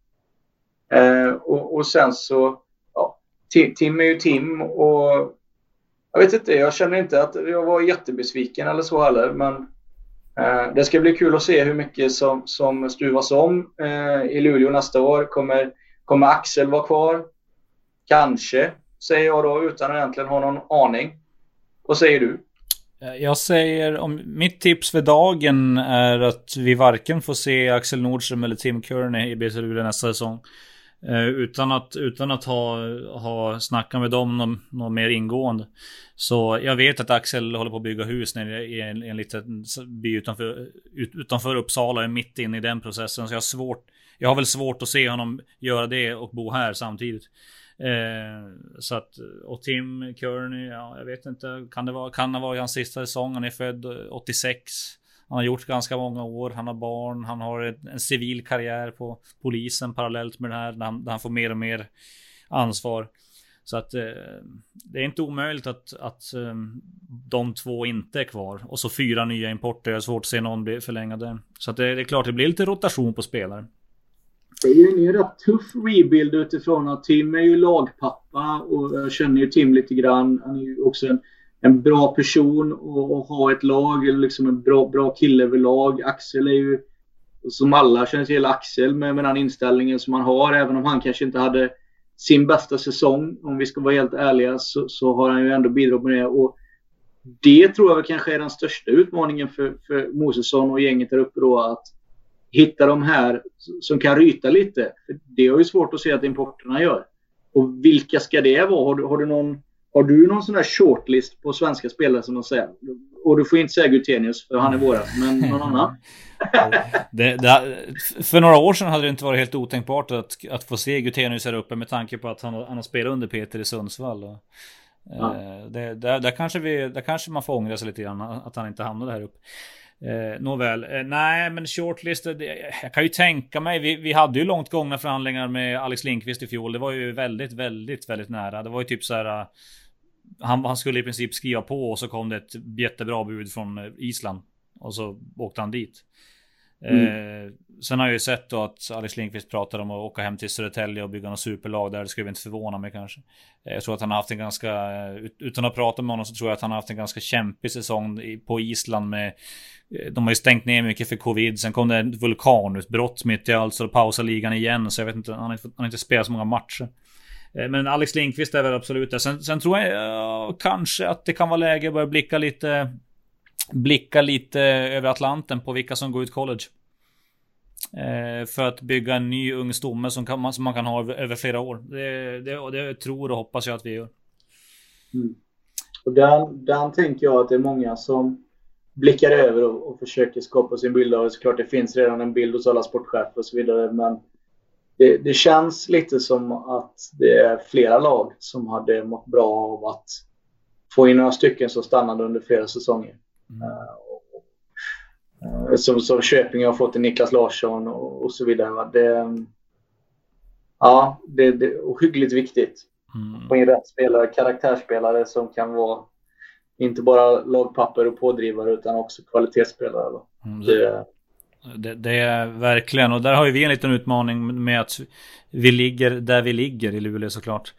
Eh, och, och, sen så, ja, Tim är ju Tim och jag vet inte, jag känner inte att jag var jättebesviken eller så heller, men eh, det ska bli kul att se hur mycket som, som stuvas om eh, i Luleå nästa år. Kommer, kommer Axel vara kvar? Kanske, säger jag då utan att egentligen ha någon aning. Vad säger du? Eh, jag säger om mitt tips för dagen är att vi varken får se Axel Nordström eller Tim Kearney i BC Luleå nästa säsong. Eh, utan att, utan att ha, ha snackat med dem något, något mer ingående. Så jag vet att Axel håller på att bygga hus nere i en, en liten by utanför, ut, utanför Uppsala, är mitt inne i den processen. Så jag har svårt, jag har väl svårt att se honom göra det och bo här samtidigt. Eh, så att, och Tim Kearney, ja, jag vet inte, kan det vara, kan det vara hans sista säsong? Han är född eh, 86. Han har gjort ganska många år, han har barn, han har en, en civil karriär på polisen parallellt med det här, där han, där han får mer och mer ansvar. Så att eh, det är inte omöjligt att, att eh, de två inte är kvar. Och så fyra nya importer. Jag har svårt att se någon bli förlängade. Så att det, det, är klart, det blir lite rotation på spelare. Det är ju en rätt tuff rebuild utifrån att Tim är ju lagpappa och jag känner ju Tim lite grann. Han är ju också en en bra person och, och ha ett lag, eller liksom en bra, bra kille överlag. Axel är ju, som alla känner till, Axel med, med den inställningen som han har. Även om han kanske inte hade sin bästa säsong, om vi ska vara helt ärliga, så, så har han ju ändå bidragit med det. Och det tror jag väl kanske är den största utmaningen för, för Mosesson och gänget där uppe då. Att hitta de här som kan ryta lite. Det är ju svårt att se att importerna gör. Och vilka ska det vara? Har du, har du någon har du någon sån där shortlist på svenska spelare som de säger? Och du får inte säga Gutenius för han är våra, men någon annan? det, det, för några år sedan hade det inte varit helt otänkbart att, att få se Gutenius här uppe med tanke på att han, han har spelat under Peter i Sundsvall. Och, ja. eh, det, där, där, kanske vi, där kanske man får ångra sig lite grann att han inte hamnade här uppe. Eh, nåväl, eh, nej men shortlist, det, jag kan ju tänka mig, vi, vi hade ju långt gångna förhandlingar med Alex Lindqvist i fjol. Det var ju väldigt, väldigt, väldigt nära. Det var ju typ så här han, han, skulle i princip skriva på och så kom det ett jättebra bud från eh, Island. Och så åkte han dit. Mm. Eh, sen har jag ju sett då att Alex Lindqvist pratar om att åka hem till Södertälje och bygga något superlag där. Det skulle inte förvåna mig kanske. Eh, jag tror att han har haft en ganska, eh, utan att prata med honom så tror jag att han har haft en ganska kämpig säsong på Island med de har ju stängt ner mycket för covid. Sen kom det ett vulkanutbrott mitt i allt så pausade ligan igen. Så jag vet inte, han har inte, han har inte spelat så många matcher. Eh, men Alex Lindqvist är väl absolut det. Sen, sen tror jag kanske att det kan vara läge att börja blicka lite... Blicka lite över Atlanten på vilka som går ut college. Eh, för att bygga en ny ung stomme som, kan, som man kan ha över flera år. Det, det, det tror och hoppas jag att vi gör. Mm. Och där, där tänker jag att det är många som blickar över och, och försöker skapa sin bild av det. Såklart det finns redan en bild hos alla sportchefer och så vidare. Men det, det, känns lite som att det är flera lag som hade mått bra av att få in några stycken som stannade under flera säsonger. Mm. Uh, som, som Köping har fått en Niklas Larsson och, och så vidare. Det, ja, det, det är ohyggligt viktigt. Mm. Få in rätt spelare, karaktärsspelare som kan vara inte bara lagpapper och pådrivare utan också kvalitetsspelare. Mm, det, det, det, är verkligen, och där har ju vi en liten utmaning med att vi ligger där vi ligger i Luleå såklart.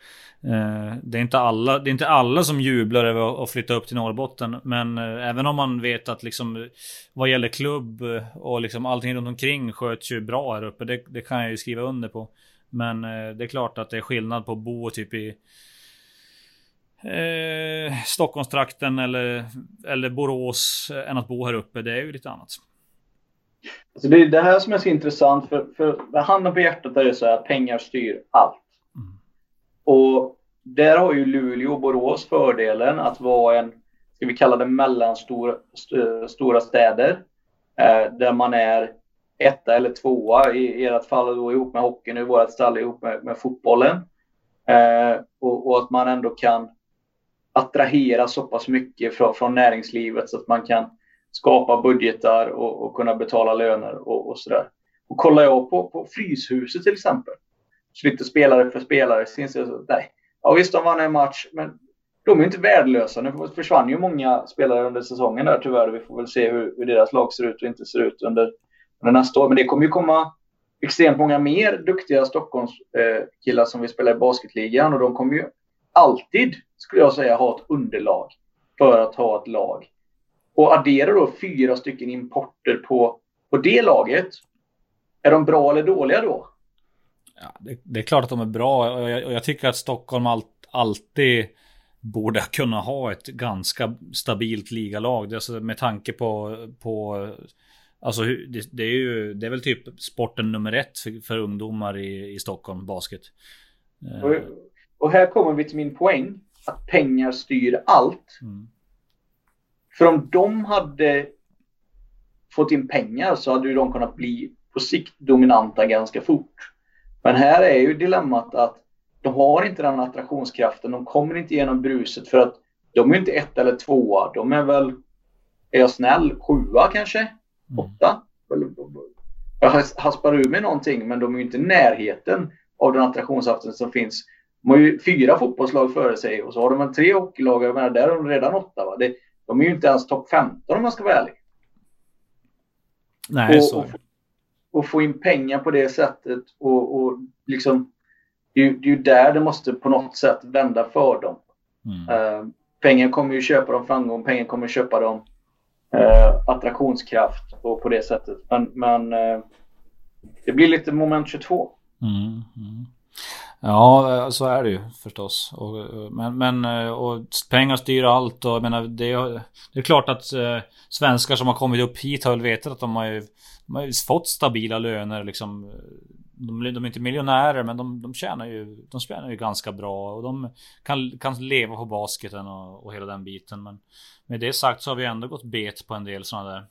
Eh, det är inte alla, det är inte alla som jublar över att flytta upp till Norrbotten. Men eh, även om man vet att liksom vad gäller klubb eh, och liksom allting runt omkring sköts ju bra här uppe. Det, det kan jag ju skriva under på. Men det är klart att det är skillnad på att bo typ i eh, Stockholmstrakten eller, eller Borås än att bo här uppe. Det är ju lite annat. Alltså det är det här som är så intressant. För, för handen på hjärtat är det så att pengar styr allt. Mm. Och där har ju Luleå och Borås fördelen att vara en, ska vi kalla det mellanstora stora städer. Eh, där man är etta eller tvåa i ert fall då ihop med hockeyn, i vårt stall ihop med, med fotbollen. Eh, och, och, att man ändå kan attrahera så pass mycket från, från näringslivet så att man kan skapa budgetar och, och kunna betala löner och, och sådär. Och kollar jag på, på Fryshuset till exempel, så lite spelare för spelare, så inser jag så, nej, ja visst de vann en match, men de är inte värdelösa. Nu försvann ju många spelare under säsongen där tyvärr. Vi får väl se hur, hur deras lag ser ut och inte ser ut under, under nästa år. Men det kommer ju komma extremt många mer duktiga Stockholmskillar eh, som vill spela i basketligan och de kommer ju alltid, skulle jag säga, ha ett underlag för att ha ett lag. Och addera då fyra stycken importer på, på det laget. Är de bra eller dåliga då? Ja, det, det är klart att de är bra och jag, och jag tycker att Stockholm all, alltid borde kunna ha ett ganska stabilt ligalag. Det är alltså med tanke på, på Alltså det, det, är ju, det är väl typ sporten nummer ett för, för ungdomar i, i Stockholm, basket. Och, och, här kommer vi till min poäng. Att pengar styr allt. Mm. För om de hade fått in pengar så hade ju de kunnat bli på sikt dominanta ganska fort. Men här är ju dilemmat att de har inte den attraktionskraften. De kommer inte igenom bruset för att de är inte ett eller tvåa. De är väl, är jag snäll, sjua kanske? Mm. Åtta? Jag haspar ur mig någonting men de är ju inte i närheten av den attraktionskraften som finns. De har ju fyra fotbollslag före sig och så har de en tre hockeylag. Jag menar, där är de redan åtta. Va? Det, de är ju inte ens topp 15 om man ska vara ärlig. Nej, och, så. Och, och, få in pengar på det sättet och, och liksom det är, det är ju där det måste på något sätt vända för dem. Mm. Uh, pengar kommer ju köpa dem framgång, pengar kommer köpa dem uh, attraktionskraft och på det sättet. Men, men uh, det blir lite moment 22. Mm, mm. Ja, så är det ju förstås. Och, men, men och pengar styr allt och jag menar, det, det är klart att eh, svenskar som har kommit upp hit har väl vetat att de har ju, de har ju fått stabila löner liksom. De, de är inte miljonärer men de, de, tjänar ju, de tjänar ju ganska bra och de kan, kan leva på basketen och, och hela den biten. Men med det sagt så har vi ändå gått bet på en del sådana där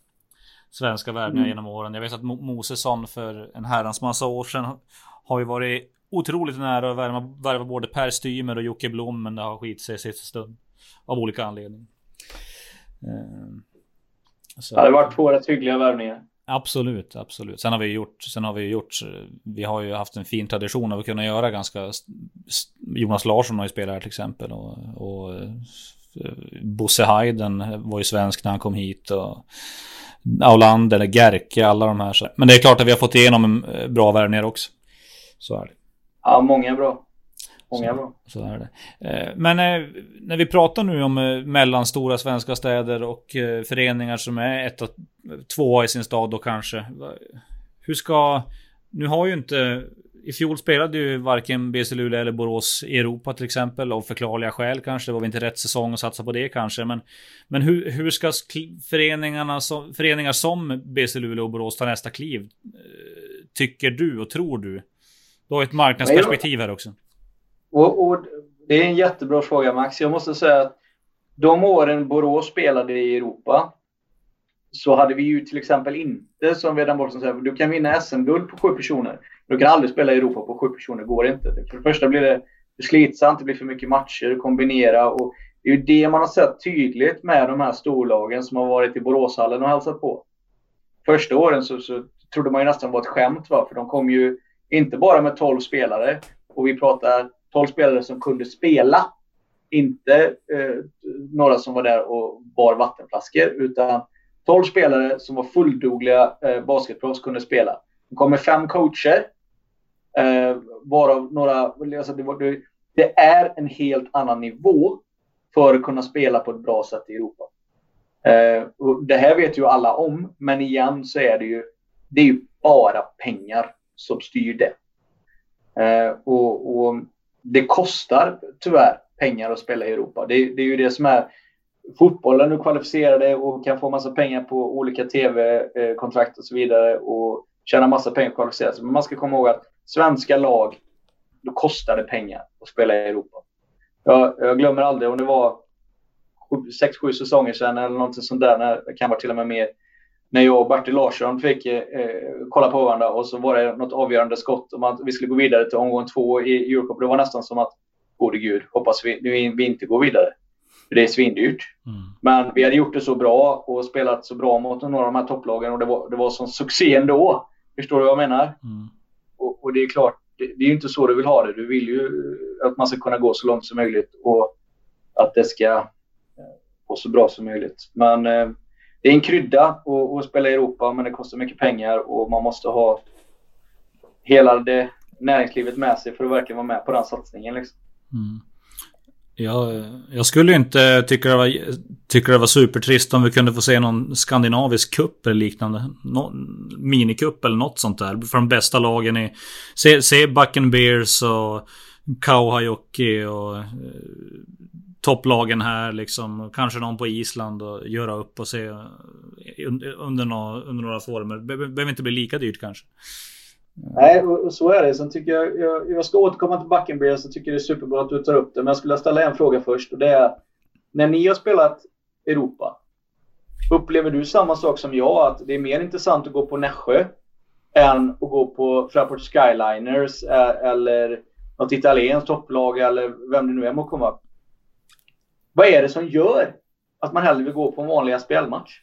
svenska värvningar mm. genom åren. Jag vet att Mosesson för en herrans massa år sedan har ju varit otroligt nära att värva, värva både Per Stymer och Jocke Blom men det har skit sig i sista stund. Av olika anledningar. Eh, så. Det har varit två rätt hyggliga värvningar. Absolut, absolut. Sen har vi gjort, sen har vi gjort, vi har ju haft en fin tradition av att kunna göra ganska, Jonas Larsson har ju spelat här till exempel och, och eh, Bosse Hayden var ju svensk när han kom hit och Aulander, Gerke, alla de här. Men det är klart att vi har fått igenom bra värvningar också. Så är det. Ja, många bra. Många så, bra. Så är det. Eh, men eh, när vi pratar nu om eh, mellanstora svenska städer och föreningar som är ett och två i sin stad då kanske. Hur ska... Nu har ju inte... I fjol spelade ju varken BC Luleå eller Borås i Europa till exempel av förklarliga skäl kanske. Det var väl inte rätt säsong att satsa på det kanske. Men, men hur, hur ska föreningarna som, föreningar som BC Luleå och Borås ta nästa kliv? tycker du och tror du? Du har ett marknadsperspektiv här också. Och, och, det är en jättebra fråga Max. Jag måste säga att de åren Borås spelade i Europa så hade vi ju till exempel inte, som Vedan Borgson säger, du kan vinna SM-guld på sju personer. Du kan aldrig spela i Europa på sju personer, det går inte. För det första blir det slitsamt, det blir för mycket matcher, kombinera och det är ju det man har sett tydligt med de här storlagen som har varit i Boråshallen och hälsat på. Första åren så, så trodde man ju nästan var ett skämt, va? för de kom ju inte bara med 12 spelare och vi pratar 12 spelare som kunde spela. Inte eh, några som var där och bar vattenflaskor utan 12 spelare som var fulldugliga eh, basketproffs kunde spela. Det kommer fem coacher. Eh, varav några... Alltså det, var, det, är en helt annan nivå för att kunna spela på ett bra sätt i Europa. Eh, det här vet ju alla om, men igen så är det ju, det är ju bara pengar som styr det. Eh, och, och, det kostar tyvärr pengar att spela i Europa. Det, det är ju det som är fotbollen du kvalificerar dig och kan få massa pengar på olika tv-kontrakt och så vidare och tjäna massa pengar och kvalificera sig. Men man ska komma ihåg att svenska lag, då kostar det pengar att spela i Europa. Jag, jag glömmer aldrig om det var 6-7 säsonger sedan eller någonting sånt där, när, det kan vara till och med mer, när jag och Bertil Larsson fick eh, kolla på varandra och så var det något avgörande skott om att vi skulle gå vidare till omgång två i Eurocup. Det var nästan som att, gode gud, hoppas vi, vi inte går vidare. För det är svindyrt. Mm. Men vi hade gjort det så bra och spelat så bra mot några av de här topplagen och det var, det var sån succé ändå. Förstår du vad jag menar? Mm. Och, och, det är klart, det, det är ju inte så du vill ha det. Du vill ju att man ska kunna gå så långt som möjligt och att det ska eh, gå så bra som möjligt. Men eh, det är en krydda att, att spela i Europa, men det kostar mycket pengar och man måste ha hela det näringslivet med sig för att verkligen vara med på den satsningen. Liksom. Mm. Jag, jag skulle inte tycka det, var, tycka det var supertrist om vi kunde få se någon skandinavisk kupp eller liknande. No, minikupp eller något sånt där. För de bästa lagen i... Se, se Backen Bears och Kauhajoki och eh, topplagen här liksom. Kanske någon på Island och göra upp och se eh, under, under, några, under några former. Behöver inte bli lika dyrt kanske. Nej, och så är det. Sen tycker jag, jag, jag ska återkomma till Backenberg så tycker det är superbra att du tar upp det. Men jag skulle ställa en fråga först och det är när ni har spelat Europa, upplever du samma sak som jag att det är mer intressant att gå på Nässjö än att gå på Fraport Skyliners eh, eller något italienskt topplag eller vem det nu är må komma? Vad är det som gör att man hellre vill gå på en vanlig spelmatch?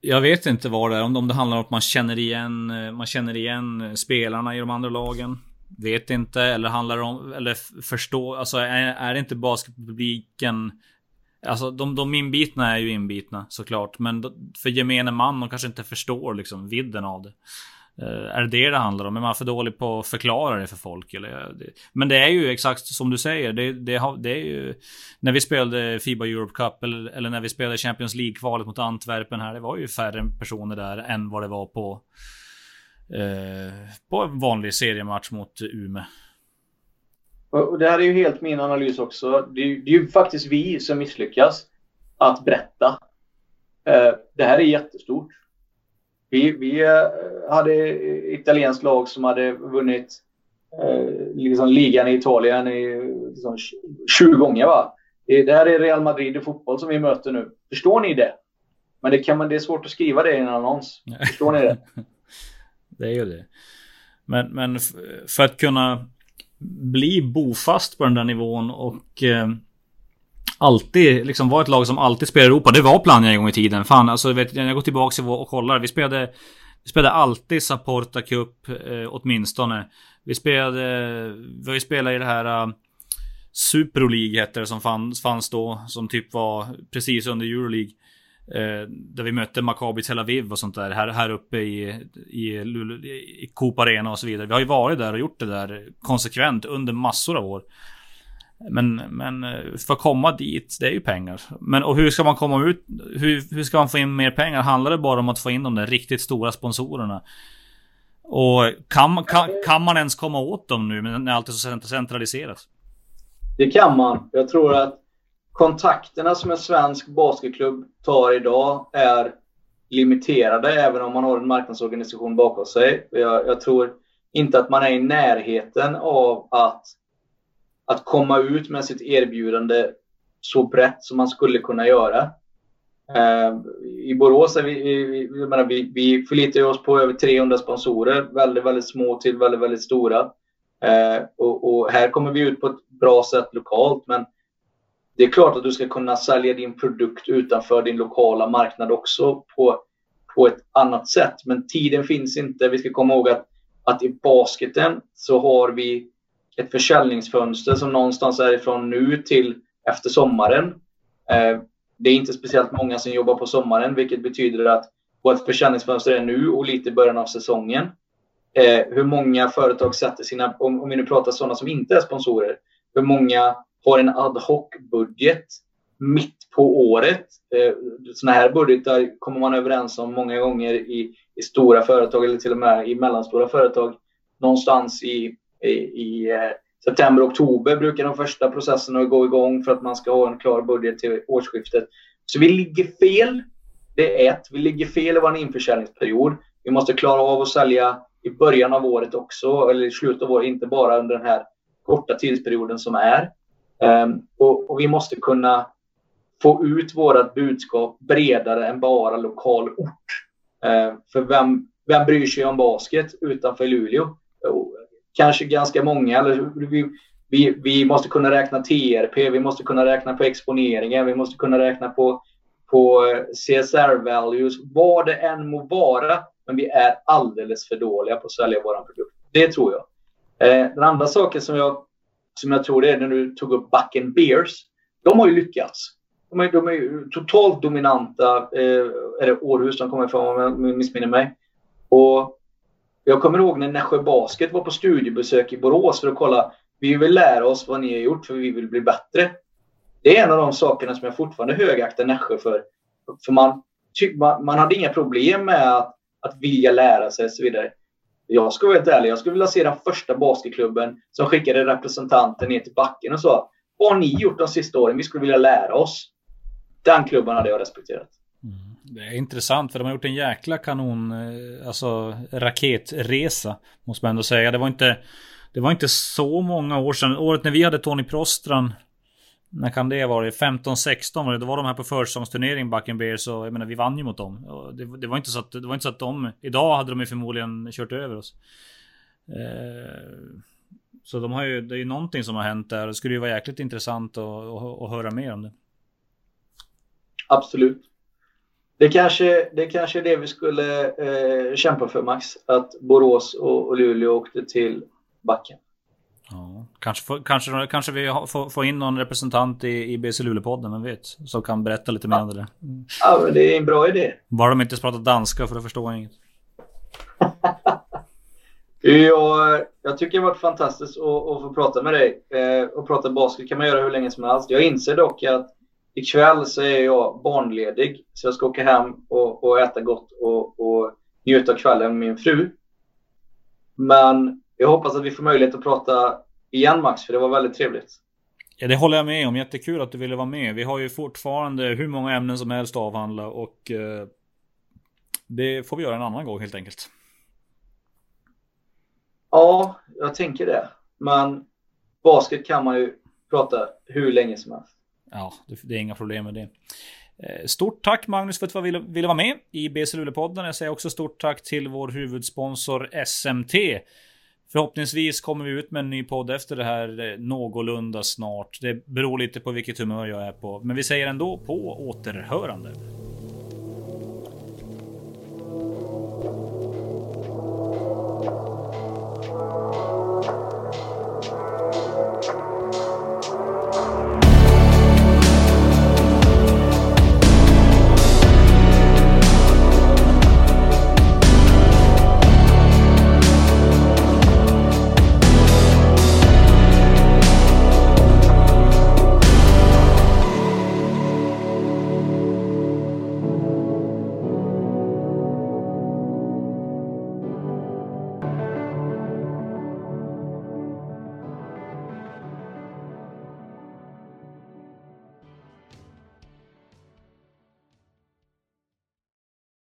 Jag vet inte vad det är, om det handlar om att man känner igen, eh, man känner igen eh, spelarna i de andra lagen. Vet inte, eller handlar det om, eller förstå, alltså är, är det inte basketpubliken Alltså de, de inbitna är ju inbitna såklart, men för gemene man, de kanske inte förstår liksom vidden av det. Eh, är det det det handlar om? Är man för dålig på att förklara det för folk? Eller? Men det är ju exakt som du säger. Det, det, det är ju... När vi spelade Fiba Europe Cup eller, eller när vi spelade Champions League-kvalet mot Antwerpen här. Det var ju färre personer där än vad det var på... eh, på en vanlig seriematch mot Ume. Och det här är ju helt min analys också. Det är, det är ju faktiskt vi som misslyckas att berätta. Eh, det här är jättestort. Vi, vi eh, hade italienskt lag som hade vunnit eh, liksom ligan i Italien i, liksom, 20 gånger. Va? Det här är Real Madrid i fotboll som vi möter nu. Förstår ni det? Men det, kan man, det är svårt att skriva det i en annons. Förstår ni det? det är ju det. Men, men för att kunna bli bofast på den där nivån och eh, alltid liksom var ett lag som alltid spelade Europa. Det var Plannja en gång i tiden. Fan, alltså vet, när jag går tillbaka och kollar. Vi spelade, vi spelade alltid Saporta Cup eh, åtminstone. Vi spelade, vi spelade i det här eh, uh, Super League hette det som fanns, fanns då. Som typ var precis under Euroleague. Eh, där vi mötte Maccabi Tel Aviv och sånt där. Här, här uppe i, i, i Coop Arena och så vidare. Vi har ju varit där och gjort det där konsekvent under massor av år. Men, men eh, för att komma dit, det är ju pengar. Men och hur ska man komma ut? Hur, hur ska man få in mer pengar? Handlar det bara om att få in de där riktigt stora sponsorerna? Och kan, kan, kan man ens komma åt dem nu när allt är så centraliserat? Det kan man. Jag tror att kontakterna som en svensk basketklubb tar idag är limiterade även om man har en marknadsorganisation bakom sig. Jag, jag tror inte att man är i närheten av att, att komma ut med sitt erbjudande så brett som man skulle kunna göra. Eh, I Borås är vi, vi, vi, menar, vi, vi förlitar oss på över 300 sponsorer, väldigt, väldigt små till väldigt, väldigt stora. Eh, och, och, här kommer vi ut på ett bra sätt lokalt, men det är klart att du ska kunna sälja din produkt utanför din lokala marknad också på, på ett annat sätt. Men tiden finns inte. Vi ska komma ihåg att, att i basketen så har vi ett försäljningsfönster som någonstans är ifrån nu till efter sommaren. Eh, det är inte speciellt många som jobbar på sommaren, vilket betyder att vårt försäljningsfönster är nu och lite i början av säsongen. Eh, hur många företag sätter sina, om, vi nu pratar sådana som inte är sponsorer, hur många har en ad hoc-budget mitt på året. Eh, sådana här budgetar kommer man överens om många gånger i, i stora företag eller till och med i mellanstora företag. Någonstans i, i, i eh, september, oktober brukar de första processerna gå igång för att man ska ha en klar budget till årsskiftet. Så vi ligger fel. Det är ett. Vi ligger fel i vår införsäljningsperiod. Vi måste klara av att sälja i början av året också, eller i slutet av året, inte bara under den här korta tidsperioden som är. Um, och, och, vi måste kunna få ut vårt budskap bredare än bara lokal ort. Uh, för vem, vem bryr sig om basket utanför Luleå? Kanske ganska många. Eller vi, vi, vi måste kunna räkna TRP, vi måste kunna räkna på exponeringen, vi måste kunna räkna på, på eh, CSR-values, vad det än må vara. Men vi är alldeles för dåliga på att sälja vår produkt. Det tror jag. Eh, den andra saken som jag som jag tror det är när du tog upp Buck and Beers. De har ju lyckats. De är, de är totalt dominanta. Eh, är det Århus de kommer ifrån om jag missminner mig. Och jag kommer ihåg när Nässjö Basket var på studiebesök i Borås för att kolla. Vi vill lära oss vad ni har gjort för vi vill bli bättre. Det är en av de sakerna som jag fortfarande högaktar Nässjö för. För man, man, man hade inga problem med att, att vilja lära sig och så vidare. Jag ska vara helt ärlig, jag skulle vilja se den första basketklubben som skickade representanter ner till backen och sa Vad har ni gjort de sista åren? Vi skulle vilja lära oss. Den klubben hade jag respekterat. Mm. Det är intressant för de har gjort en jäkla kanon, eh, alltså raketresa. Måste man ändå säga. Det var inte, det var inte så många år sedan. Året när vi hade Tony Prostran när kan det vara? 15-16 var det. Då var de här på försäsongsturnering Backen Bears och jag menar vi vann ju mot dem. Det, det, var inte så att, det var inte så att de... Idag hade de ju förmodligen kört över oss. Eh, så de har ju, det är ju någonting som har hänt där. Det skulle ju vara jäkligt intressant att, att, att höra mer om det. Absolut. Det kanske, det kanske är det vi skulle eh, kämpa för Max. Att Borås och, och Luleå åkte till backen. Ja, kanske, kanske, kanske vi får, får in någon representant i, i BC Luleå-podden, vem vet? Som kan berätta lite mer om det där. Ja, men det är en bra idé. Bara de inte pratar danska för då förstår jag inget. jag, jag tycker det har varit fantastiskt att, att få prata med dig. Eh, och prata basket kan man göra hur länge som helst. Jag inser dock att ikväll så är jag barnledig. Så jag ska åka hem och, och äta gott och, och njuta av kvällen med min fru. Men jag hoppas att vi får möjlighet att prata igen Max, för det var väldigt trevligt. Ja, det håller jag med om. Jättekul att du ville vara med. Vi har ju fortfarande hur många ämnen som helst att avhandla och eh, det får vi göra en annan gång helt enkelt. Ja, jag tänker det. Men basket kan man ju prata hur länge som helst. Ja, det är inga problem med det. Eh, stort tack Magnus för att du ville, ville vara med i BC Luleå-podden. Jag säger också stort tack till vår huvudsponsor SMT. Förhoppningsvis kommer vi ut med en ny podd efter det här eh, någorlunda snart. Det beror lite på vilket humör jag är på. Men vi säger ändå på återhörande.